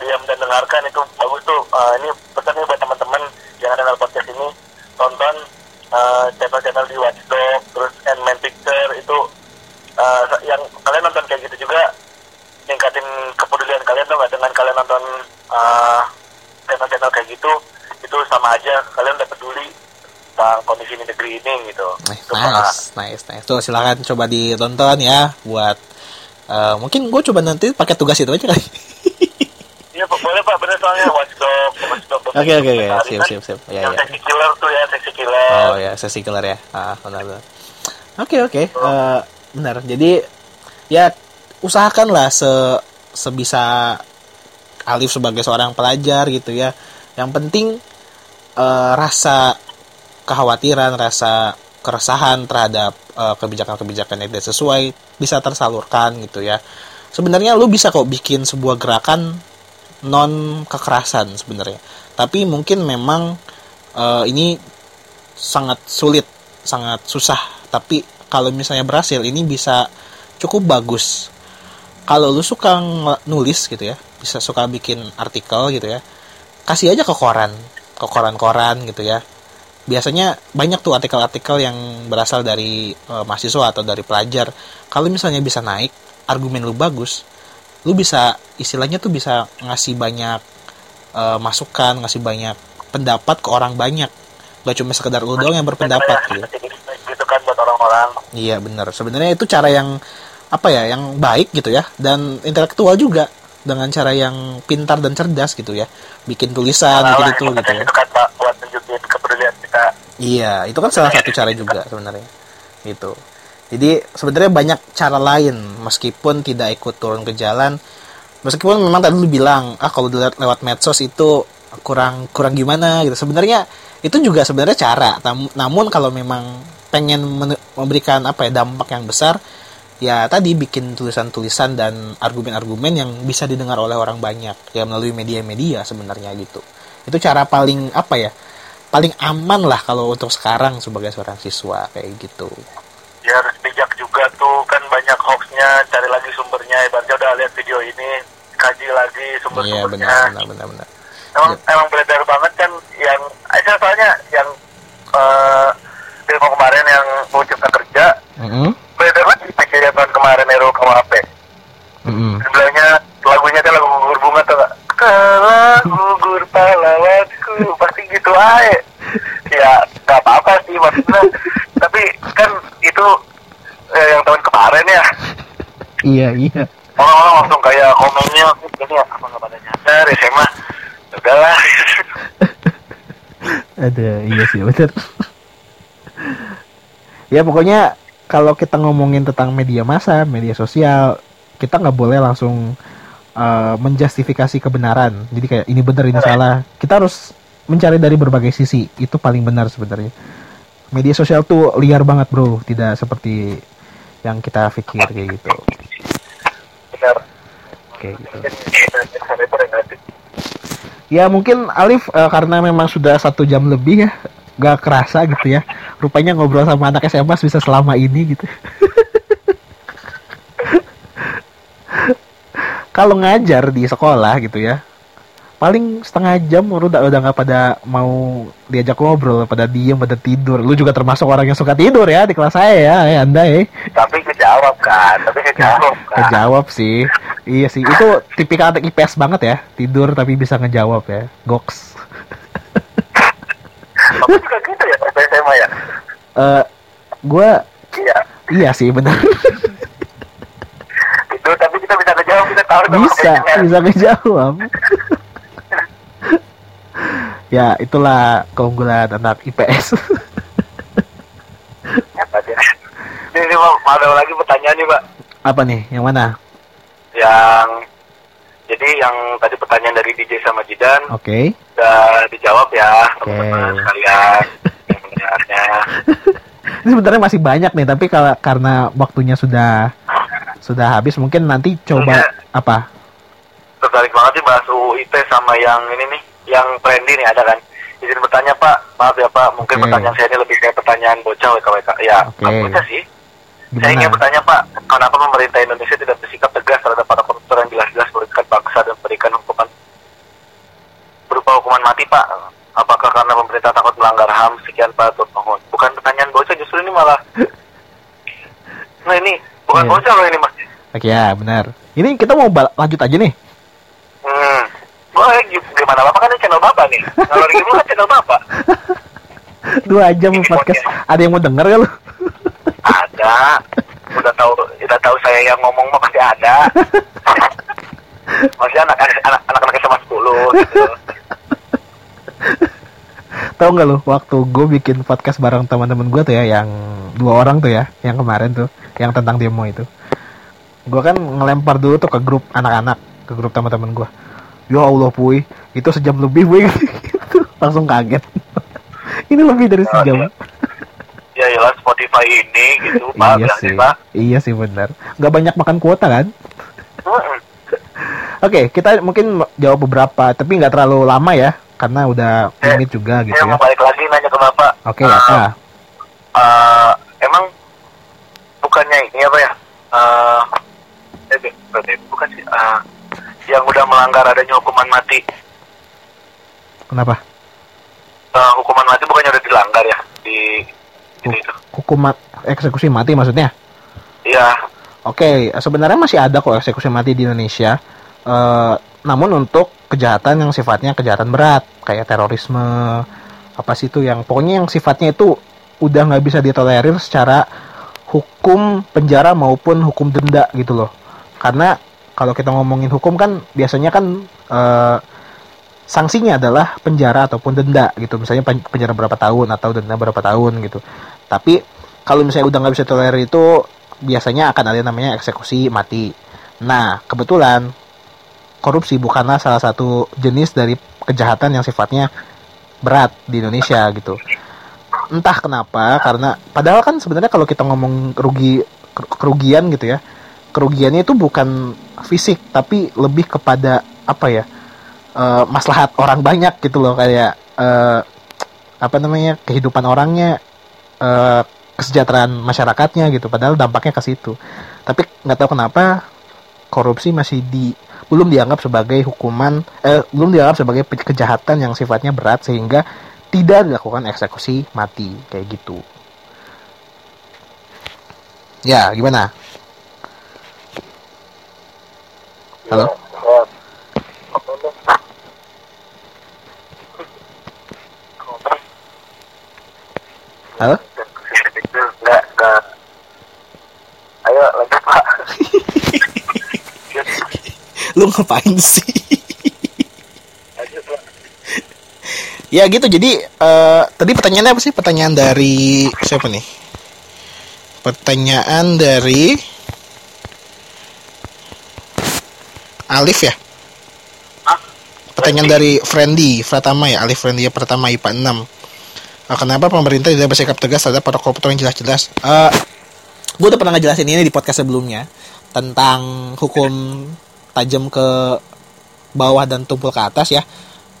diam dan dengarkan itu bagus tuh. Eh, ini pesannya buat teman-teman yang ada dalam podcast ini tonton eh, channel-channel di Watchdog, terus and Man Picture itu eh, yang kalian nonton kayak gitu juga ningkatin kepedulian kalian dong dengan kalian nonton eh, channel-channel kayak gitu itu sama aja kalian udah peduli tentang kondisi di negeri ini gitu. Itu Pak. nice, nice, nice. Tuh silakan coba ditonton ya buat eh, mungkin gue coba nanti pakai tugas itu aja kali. Iya boleh Pak, bener soalnya Watchdog, Watchdog. Oke, oke, oke. Siap, kan siap, siap. Ya, yang ya. seksi killer tuh ya, seksi killer. Oh ya, sesi killer ya. Ah, benar benar. Oke oke, Eh, benar. Jadi ya usahakanlah se sebisa Alif sebagai seorang pelajar gitu ya. Yang penting eh, rasa kekhawatiran, rasa keresahan terhadap eh, kebijakan-kebijakan yang tidak sesuai bisa tersalurkan gitu ya. Sebenarnya lu bisa kok bikin sebuah gerakan non kekerasan sebenarnya. Tapi mungkin memang eh, ini sangat sulit, sangat susah. Tapi kalau misalnya berhasil, ini bisa cukup bagus. Kalau lu suka nulis gitu ya, bisa suka bikin artikel gitu ya, kasih aja ke koran, ke koran-koran gitu ya. Biasanya banyak tuh artikel-artikel yang berasal dari eh, mahasiswa atau dari pelajar. Kalau misalnya bisa naik, argumen lu bagus, lu bisa istilahnya tuh bisa ngasih banyak eh, masukan, ngasih banyak pendapat ke orang banyak. Gak cuma sekedar lu doang yang berpendapat gitu. Gitu kan buat orang-orang. Iya benar. Sebenarnya itu cara yang apa ya, yang baik gitu ya, dan intelektual juga dengan cara yang pintar dan cerdas gitu ya, bikin tulisan gitu yang gitu penting ya. Itu kan Pak, buat tunjukin kepedulian kita. Iya, itu kan salah satu cara juga sebenarnya. Gitu. Jadi sebenarnya banyak cara lain meskipun tidak ikut turun ke jalan. Meskipun memang tadi lu bilang, ah kalau dilihat lewat medsos itu kurang kurang gimana gitu. Sebenarnya itu juga sebenarnya cara. Namun kalau memang pengen memberikan apa ya dampak yang besar, ya tadi bikin tulisan-tulisan dan argumen-argumen yang bisa didengar oleh orang banyak ya melalui media-media sebenarnya gitu. Itu cara paling apa ya? paling aman lah kalau untuk sekarang sebagai seorang siswa kayak gitu. Ya bijak juga tuh, kan banyak hoaxnya, cari lagi sumbernya. Ibaratnya udah lihat video ini, kaji lagi Iya sumber-sumbernya. benar benar benar benar. emang emang beredar banget kan yang eh, saya soalnya yang eh demo kemarin yang mau cipta kerja Mm-mm. beredar banget di kejadian tahun kemarin RUU KUHP Mm-mm. sebelahnya lagunya kan lagu gugur bunga tuh gak kalau gugur pahlawanku pasti gitu aja ya nggak apa-apa sih maksudnya tapi kan itu eh, yang tahun kemarin ya Iya iya. orang-orang langsung kayak komennya ini apa nggak pada nyadar ya saya mah udahlah Ada iya sih benar. ya pokoknya kalau kita ngomongin tentang media massa, media sosial, kita nggak boleh langsung uh, menjustifikasi kebenaran. Jadi kayak ini benar ini salah. Kita harus mencari dari berbagai sisi. Itu paling benar sebenarnya. Media sosial tuh liar banget bro, tidak seperti yang kita pikir kayak gitu. benar Kayak gitu. Ya mungkin Alif eh, karena memang sudah satu jam lebih ya, gak kerasa gitu ya. Rupanya ngobrol sama anak SMA bisa selama ini gitu. Kalau ngajar di sekolah gitu ya, paling setengah jam lu udah udah nggak pada mau diajak ngobrol, pada diem, pada tidur. Lu juga termasuk orang yang suka tidur ya di kelas saya ya, eh, anda ya. tapi kejawab kan tapi kejawab kan Kejawab sih. Iya sih, itu tipikal anak IPS banget ya, tidur tapi bisa ngejawab ya. Goks. kamu juga gitu ya SMA ya eh gue iya iya sih benar itu tapi kita bisa kejawab kita tahu bisa bisa ngejawab ya itulah keunggulan anak IPS ini, ini ada lagi pertanyaan nih pak. Apa nih? Yang mana? Yang jadi yang tadi pertanyaan dari DJ sama Jidan. Oke. Udah dijawab ya Oke. teman-teman sekalian. Yang mendengarnya ini sebenarnya masih banyak nih tapi kalau karena waktunya sudah sudah habis mungkin nanti coba Iya. apa? tertarik banget sih bahas UU ITE sama yang ini nih yang trendy nih ada kan izin bertanya pak maaf ya pak mungkin Oke. pertanyaan saya ini lebih kayak pertanyaan bocah WKWK ya nggak bocah sih saya ingin gimana bertanya pak kenapa pemerintah Indonesia tidak bersikap tegas terhadap para koruptor yang jelas-jelas merugikan dipaksa dan berikan hukuman berupa hukuman mati Pak? Apakah karena pemerintah takut melanggar HAM? Sekian Pak, nuhun. Bukan pertanyaan bocah, justru ini malah Nah ini bukan Iya. bocah loh ini Mas. Oke ya benar. Ini kita mau lanjut aja nih. Hmm. Boleh gi- gimana Bapak kan ini channel Bapak nih. Kalau kan channel Bapak. Dua jam Ini podcast. podcast. Ada yang mau denger gak lu? Ada. Udah tahu udah tahu saya yang ngomong mah pasti ada. Masih anak anak anak anak SMA 10 gitu. Tahu nggak lu waktu gue bikin podcast bareng teman-teman gue tuh ya yang dua orang tuh ya yang kemarin tuh yang tentang demo itu. Gue kan ngelempar dulu tuh ke grup anak-anak ke grup teman-teman gue. Ya Allah puy itu sejam lebih puy gitu. langsung kaget. Ini lebih dari sejam. Ya jelas Spotify ini gitu Pak iya sih, Pak. iya sih benar. Nggak banyak makan kuota kan? Oke, kita mungkin jawab beberapa, tapi nggak terlalu lama ya, karena udah Eh, limit juga gitu Saya ya. mau balik lagi nanya ke Bapak. Oke, Eh, apa? eh, emang bukannya ini apa ya? Eh, eh, bukan sih eh, yang udah melanggar adanya hukuman mati. Kenapa? Eh, hukuman mati bukannya udah dilanggar ya di itu itu. Hukum ma- eksekusi mati maksudnya? Iya. Oke, sebenarnya masih ada kok eksekusi mati di Indonesia. Eh, namun untuk kejahatan yang sifatnya kejahatan berat, kayak terorisme, apa sih itu yang pokoknya yang sifatnya itu udah nggak bisa ditolerir secara hukum penjara maupun hukum denda gitu loh. Karena kalau kita ngomongin hukum kan biasanya kan eh, sanksinya adalah penjara ataupun denda gitu. Misalnya pen- penjara berapa tahun atau denda berapa tahun gitu. Tapi kalau misalnya udah nggak bisa tolerir itu biasanya akan ada namanya eksekusi mati. Nah, kebetulan korupsi bukanlah salah satu jenis dari kejahatan yang sifatnya berat di Indonesia gitu. Entah kenapa, karena padahal kan sebenarnya kalau kita ngomong rugi ker- kerugian gitu ya, kerugiannya itu bukan fisik tapi lebih kepada apa ya? eh, maslahat orang banyak gitu loh kayak eh, apa namanya kehidupan orangnya eh, kesejahteraan masyarakatnya gitu padahal dampaknya ke situ tapi nggak tahu kenapa korupsi masih di belum dianggap sebagai hukuman eh, belum dianggap sebagai kejahatan yang sifatnya berat sehingga tidak dilakukan eksekusi mati kayak gitu ya gimana Halo? Halo? Ayo lanjut Pak. lu ngapain sih Lanjut Pak. ya gitu jadi eh, tadi pertanyaannya apa sih pertanyaan dari siapa nih pertanyaan dari Alif ya? Hah? pertanyaan dari Friendly Pratama ya Alif Friendly Pratama IPA 6 Eh, kenapa pemerintah tidak bersikap tegas terhadap para koruptor yang jelas-jelas? Eh, gue udah pernah ngejelasin ini di podcast sebelumnya tentang hukum tajam ke bawah dan tumpul ke atas ya.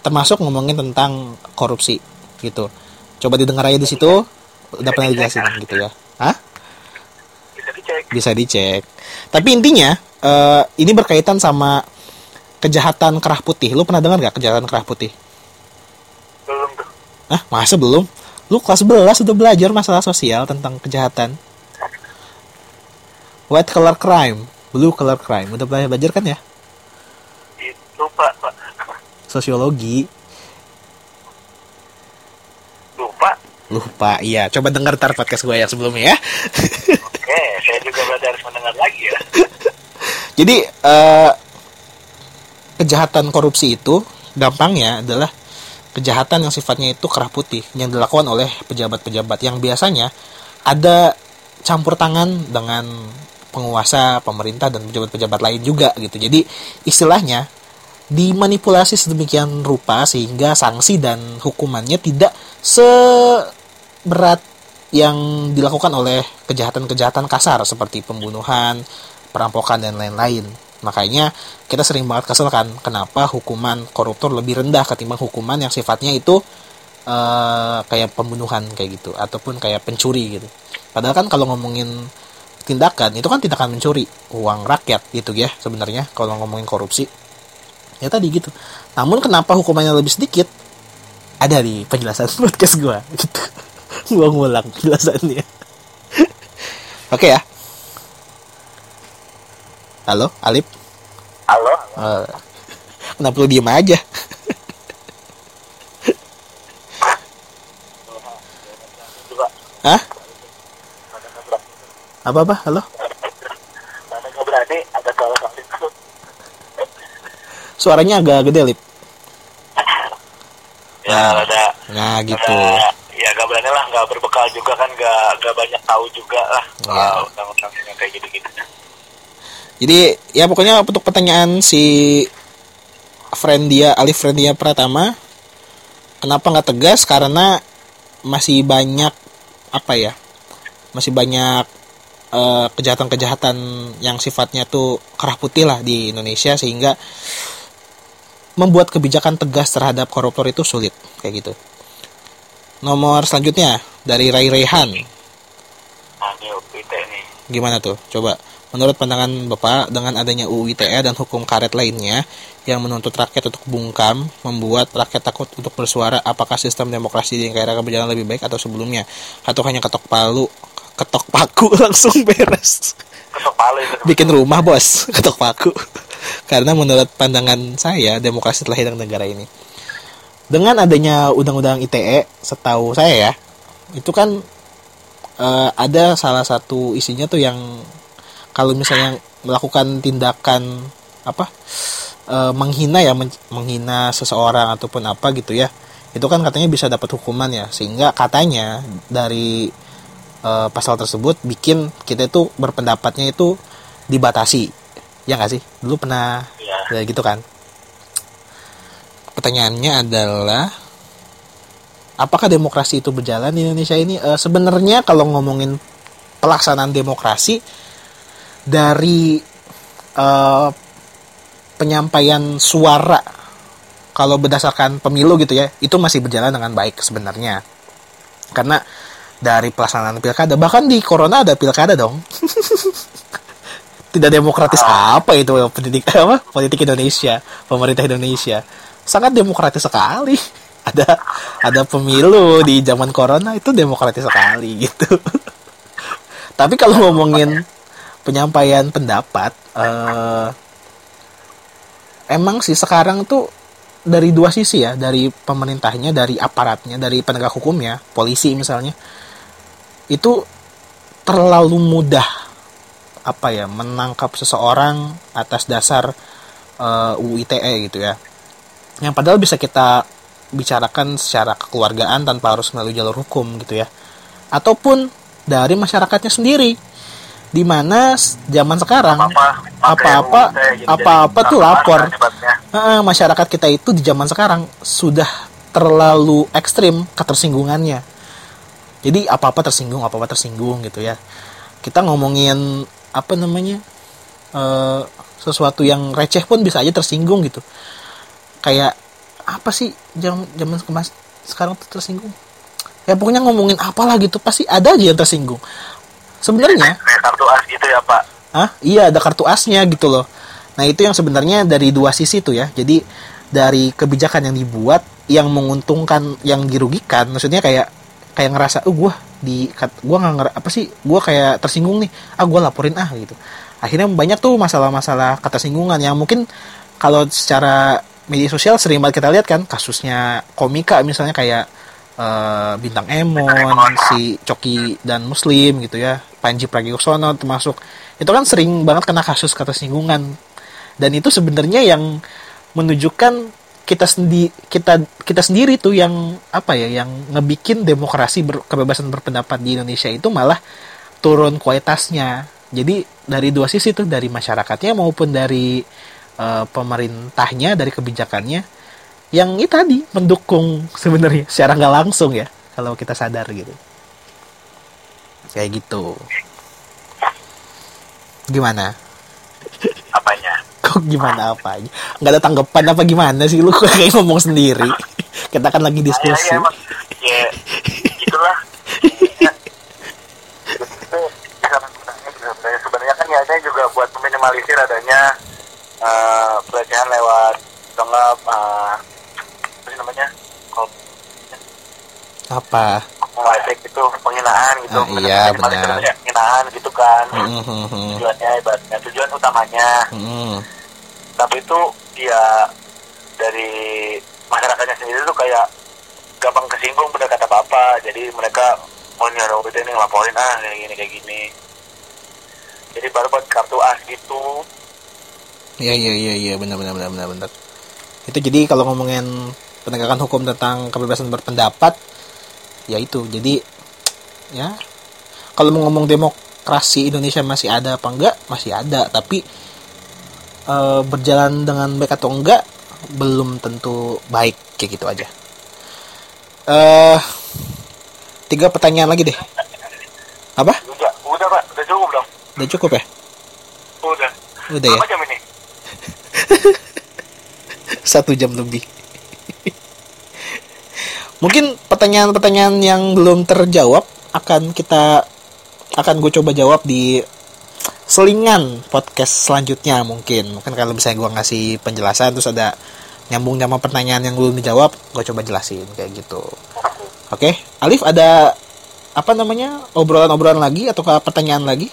Termasuk ngomongin tentang korupsi gitu. Coba didengar aja di situ udah pernah dijelasin gitu ya. Hah? Bisa dicek. bisa dicek. Tapi intinya eh, ini berkaitan sama kejahatan kerah putih. Lu pernah dengar gak kejahatan kerah putih? Belum tuh. Hah, masa belum? Lu kelas 11 sudah belajar masalah sosial tentang kejahatan. White collar crime blue collar crime. Udah belajar belajar kan ya? Itu Pak, Pak. sosiologi. Lupa. lupa iya. Coba dengar tar podcast gue yang sebelumnya ya. Oke, saya juga berarti harus mendengar lagi ya. Jadi eh, kejahatan korupsi itu gampangnya adalah kejahatan yang sifatnya itu kerah putih yang dilakukan oleh pejabat-pejabat yang biasanya ada campur tangan dengan penguasa, pemerintah dan pejabat-pejabat lain juga gitu. Jadi istilahnya dimanipulasi sedemikian rupa sehingga sanksi dan hukumannya tidak seberat yang dilakukan oleh kejahatan-kejahatan kasar seperti pembunuhan, perampokan dan lain-lain. Makanya kita sering banget kesel kan kenapa hukuman koruptor lebih rendah ketimbang hukuman yang sifatnya itu eh, kayak pembunuhan kayak gitu ataupun kayak pencuri gitu. Padahal kan kalau ngomongin tindakan itu kan tindakan mencuri uang rakyat gitu ya sebenarnya kalau ngomongin korupsi. ya tadi gitu namun kenapa hukumannya lebih sedikit ada di penjelasan podcast gue gitu gue ngulang penjelasannya oke ya halo Alip Halo? Eh, kenapa lu diem aja. Hah? apa apa halo suaranya agak gede Lip Ya, ada. nah gitu Ada- ya gak berani lah, gak berbekal juga kan, gak, gak banyak tahu juga lah. Ya. Kalau undang-undang yang kayak gitu-gitu. Jadi ya pokoknya untuk pertanyaan si friend dia Alif friend dia Pratama kenapa nggak tegas karena masih banyak apa ya masih banyak eh, kejahatan-kejahatan yang sifatnya tuh kerah putih lah di Indonesia sehingga membuat kebijakan tegas terhadap koruptor itu sulit kayak gitu. Nomor selanjutnya dari Ray Rehan Nah. Gimana tuh? Coba. Menurut pandangan Bapak, dengan adanya UU ITE dan hukum karet lainnya yang menuntut rakyat untuk bungkam, membuat rakyat takut untuk bersuara, apakah sistem demokrasi di negara akan berjalan lebih baik atau sebelumnya? Atau hanya ketok palu, ketok paku langsung beres? Ketok palu itu. Bikin rumah, bos. Ketok paku. Karena menurut pandangan saya, demokrasi telah hilang negara ini. Dengan adanya undang-undang ITE, setahu saya ya, itu kan eh, ada salah satu isinya tuh yang kalau misalnya melakukan tindakan apa eh, menghina ya men- menghina seseorang ataupun apa gitu ya itu kan katanya bisa dapat hukuman ya. Sehingga katanya dari eh, pasal tersebut bikin kita itu berpendapatnya itu dibatasi. Ya nggak sih? Dulu pernah Iya. ya gitu kan? Pertanyaannya adalah apakah demokrasi itu berjalan di Indonesia ini? Eh, sebenarnya kalau ngomongin pelaksanaan demokrasi dari eh, penyampaian suara kalau berdasarkan pemilu gitu ya itu masih berjalan dengan baik sebenarnya. Karena dari pelaksanaan pilkada bahkan di corona ada pilkada dong. Tidak demokratis apa itu politik apa? Politik Indonesia pemerintah Indonesia. Sangat demokratis sekali. Ada ada pemilu di zaman corona itu demokratis sekali gitu. Tapi kalau ngomongin penyampaian pendapat eh, emang sih sekarang tuh dari dua sisi ya dari pemerintahnya dari aparatnya dari penegak hukumnya polisi misalnya itu terlalu mudah apa ya menangkap seseorang atas dasar eh, UU ITE gitu ya. Yang padahal bisa kita bicarakan secara kekeluargaan tanpa harus melalui jalur hukum gitu ya. Ataupun dari masyarakatnya sendiri di mana zaman sekarang apa-apa apa-apa tuh lapor. Heeh, masyarakat kita itu di zaman sekarang sudah terlalu ekstrim ketersinggungannya. Jadi apa-apa tersinggung apa-apa tersinggung gitu ya. Kita ngomongin apa namanya eh, sesuatu yang receh pun bisa aja tersinggung gitu. Kayak apa sih jam zaman kemas sekarang tuh tersinggung? Ya pokoknya ngomongin apalah gitu pasti ada aja yang tersinggung sebenarnya Kayak kartu as gitu ya Pak. ah iya ada kartu asnya gitu loh. Nah itu yang sebenarnya dari dua sisi tuh ya. Jadi dari kebijakan yang dibuat yang menguntungkan yang dirugikan maksudnya kayak kayak ngerasa oh gue di gua nggak ngera- apa sih? Gua kayak tersinggung nih. Ah gue laporin ah gitu. Akhirnya banyak tuh masalah-masalah ketersinggungan yang mungkin kalau secara media sosial sering banget kita lihat kan kasusnya komika misalnya kayak eh, bintang Emon, si Coki dan Muslim gitu ya, Panji Pragiwaksono termasuk. Itu kan sering banget kena kasus ketersinggungan. Dan itu sebenarnya yang menunjukkan kita sendi kita kita sendiri tuh yang apa ya yang ngebikin demokrasi ber- kebebasan berpendapat di Indonesia itu malah turun kualitasnya. Jadi dari dua sisi tuh dari masyarakatnya maupun dari eh, pemerintahnya dari kebijakannya yang itu tadi mendukung sebenarnya secara nggak langsung ya kalau kita sadar gitu kayak gitu gimana Apanya? kok gimana apa aja nggak ada tanggapan apa gimana sih lu kayak ngomong sendiri kita kan lagi Ya, diskusi ya. Ya, itulah. Ya. Sebenarnya kan niatnya juga buat meminimalisir adanya eh, pelecehan lewat nggak uh, apa sih namanya kalau Apa? ngeledek gitu penghinaan gitu Ah, iya, benar. itu penghinaan gitu kan Hmm, hmm, tujuannya ibaratnya tujuan utamanya Hmm. tapi itu ya dari masyarakatnya sendiri tuh kayak gampang kesinggung pada kata apa jadi mereka oh ini ada OBT ini ngelaporin ah kayak gini kayak gini jadi baru buat kartu as gitu Iya iya iya iya benar benar benar benar benar. Itu jadi kalau ngomongin penegakan hukum tentang kebebasan berpendapat ya itu. Jadi ya kalau mau ngomong demokrasi Indonesia masih ada apa enggak? Masih ada, tapi eh, berjalan dengan baik atau enggak belum tentu baik kayak gitu aja. Eh tiga pertanyaan lagi deh. Apa? udah udah pak udah cukup dong Udah cukup ya? udah Udah ya? apa jam ini satu jam lebih. Mungkin pertanyaan-pertanyaan yang belum terjawab akan kita akan gue coba jawab di selingan podcast selanjutnya mungkin. Mungkin kalau misalnya gue ngasih penjelasan terus ada nyambung sama pertanyaan yang belum dijawab, gue coba jelasin kayak gitu. Oke, Alif ada apa namanya obrolan-obrolan lagi atau pertanyaan lagi?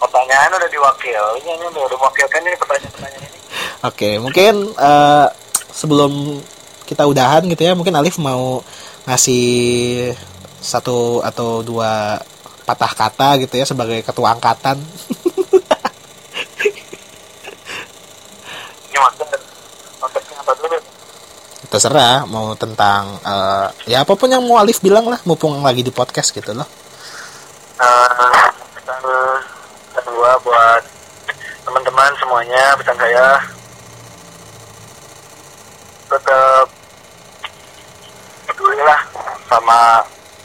pertanyaan udah diwakil ini ini udah diwakilkan ini pertanyaan-pertanyaan ini Oke, mungkin eh, sebelum kita udahan gitu ya, mungkin Alif mau ngasih satu atau dua patah kata gitu ya sebagai ketua angkatan. Terserah mau tentang eh, ya apa pun yang mau Alif bilang lah, mumpung lagi di podcast gitu loh. Eh, pesan pesan gua buat teman-teman semuanya pesan saya tetap pedulilah sama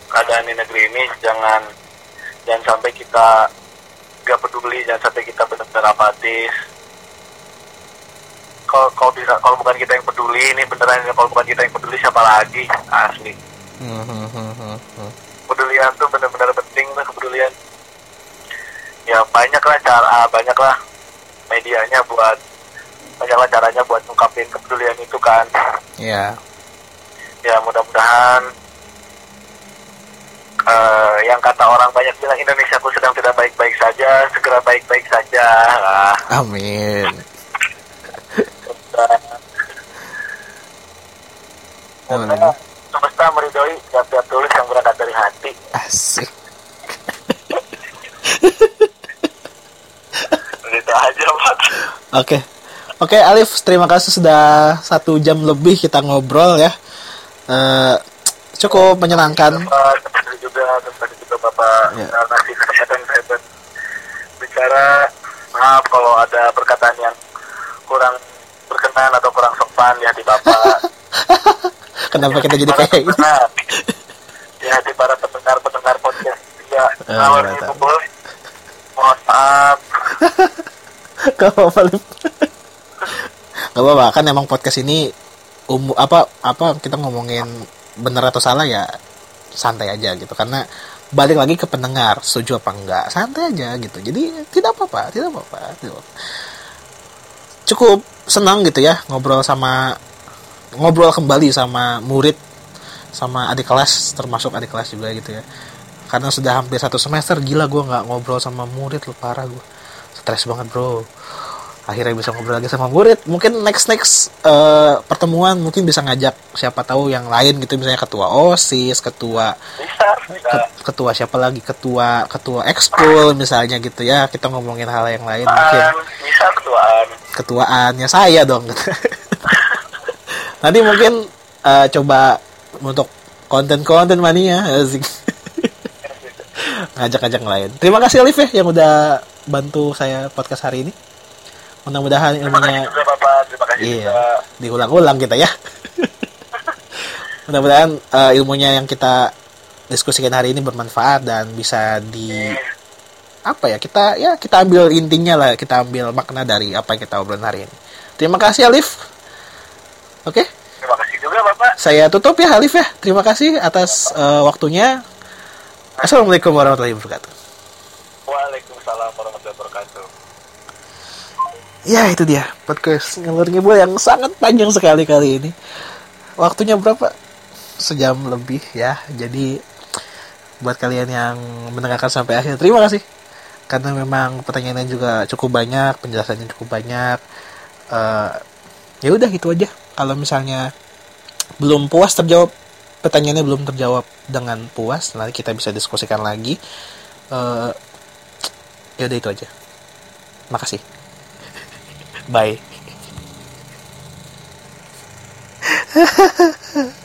keadaan di negeri ini jangan jangan sampai kita gak peduli jangan sampai kita benar-benar apatis. Kalau kalau bisa kalau bukan kita yang peduli ini beneran kalau bukan kita yang peduli siapa lagi? Asli. Kepedulian tuh benar-benar penting tuh kepedulian. Ya banyaklah cara banyaklah medianya buat banyaklah caranya buat ngungkapin kepedulian itu kan. Ya, ya mudah-mudahan eh, yang kata orang banyak bilang Indonesia pun sedang tidak baik-baik saja segera baik-baik saja lah amin. Semesta meridoi tiap-tiap tulis yang berangkat dari hati Asik. gitu aja pak Oke. Oke, Alif, terima kasih sudah satu jam lebih kita ngobrol ya. Eh, cukup menyenangkan. Kasih juga, terima kasih juga Bapak Ya. ya. ngasih kesempatan saya buat bicara. Maaf kalau ada perkataan yang kurang berkenan atau kurang sopan di hati Bapak. Kenapa kita jadi kayak ini? pendengar, Di hati para pendengar-pendengar podcast. Eh, mantap. nih, kumpul. Mohon maaf. Gak apa-apa. Gak apa-apa kan emang podcast ini umum apa apa kita ngomongin bener atau salah ya santai aja gitu. Karena balik lagi ke pendengar setuju apa enggak santai aja gitu. Jadi tidak apa-apa tidak apa-apa tidak apa-apa. cukup senang gitu ya ngobrol sama ngobrol kembali sama murid sama adik kelas termasuk adik kelas juga gitu ya. Karena sudah hampir satu semester gila gue nggak ngobrol sama murid lu parah gue stres banget bro akhirnya bisa ngobrol lagi sama murid. Mungkin next next eh, pertemuan mungkin bisa ngajak siapa tahu yang lain gitu. Misalnya ketua osis ketua Bisa, bisa. ke- ketua siapa lagi? Ketua ketua ekskul misalnya gitu ya. Kita ngomongin hal yang lain mungkin. bisa ketuaan. ketuaannya saya dong. Nanti mungkin eh, coba untuk konten-konten mania asik. ngajak-ngajak yang lain. Terima kasih Alif ya yang udah bantu saya podcast hari ini mudah-mudahan Terima kasih ilmunya juga Bapak, terima kasih iya juga. diulang-ulang kita ya. Mudah-mudahan eh, ilmunya yang kita diskusikan hari ini bermanfaat dan bisa di apa ya kita ya kita ambil intinya lah kita ambil makna dari apa yang kita obrolin hari ini. Terima kasih Alif. Oke? Terima kasih juga Bapak. saya tutup ya Alif ya. Terima kasih atas eh, waktunya. Assalamualaikum warahmatullahi wabarakatuh. Waalaikumsalam warahmatullahi wabarakatuh. Ya itu dia podcast ngalur ngibul yang sangat panjang sekali kali ini. Waktunya berapa? Sejam lebih ya. Jadi buat kalian yang mendengarkan sampai akhir terima kasih. Karena memang pertanyaannya juga cukup banyak, penjelasannya cukup banyak. Eh, ya udah gitu aja. Kalau misalnya belum puas terjawab pertanyaannya belum terjawab dengan puas, nanti kita bisa diskusikan lagi. Eh, ya udah itu aja. Makasih. Bye.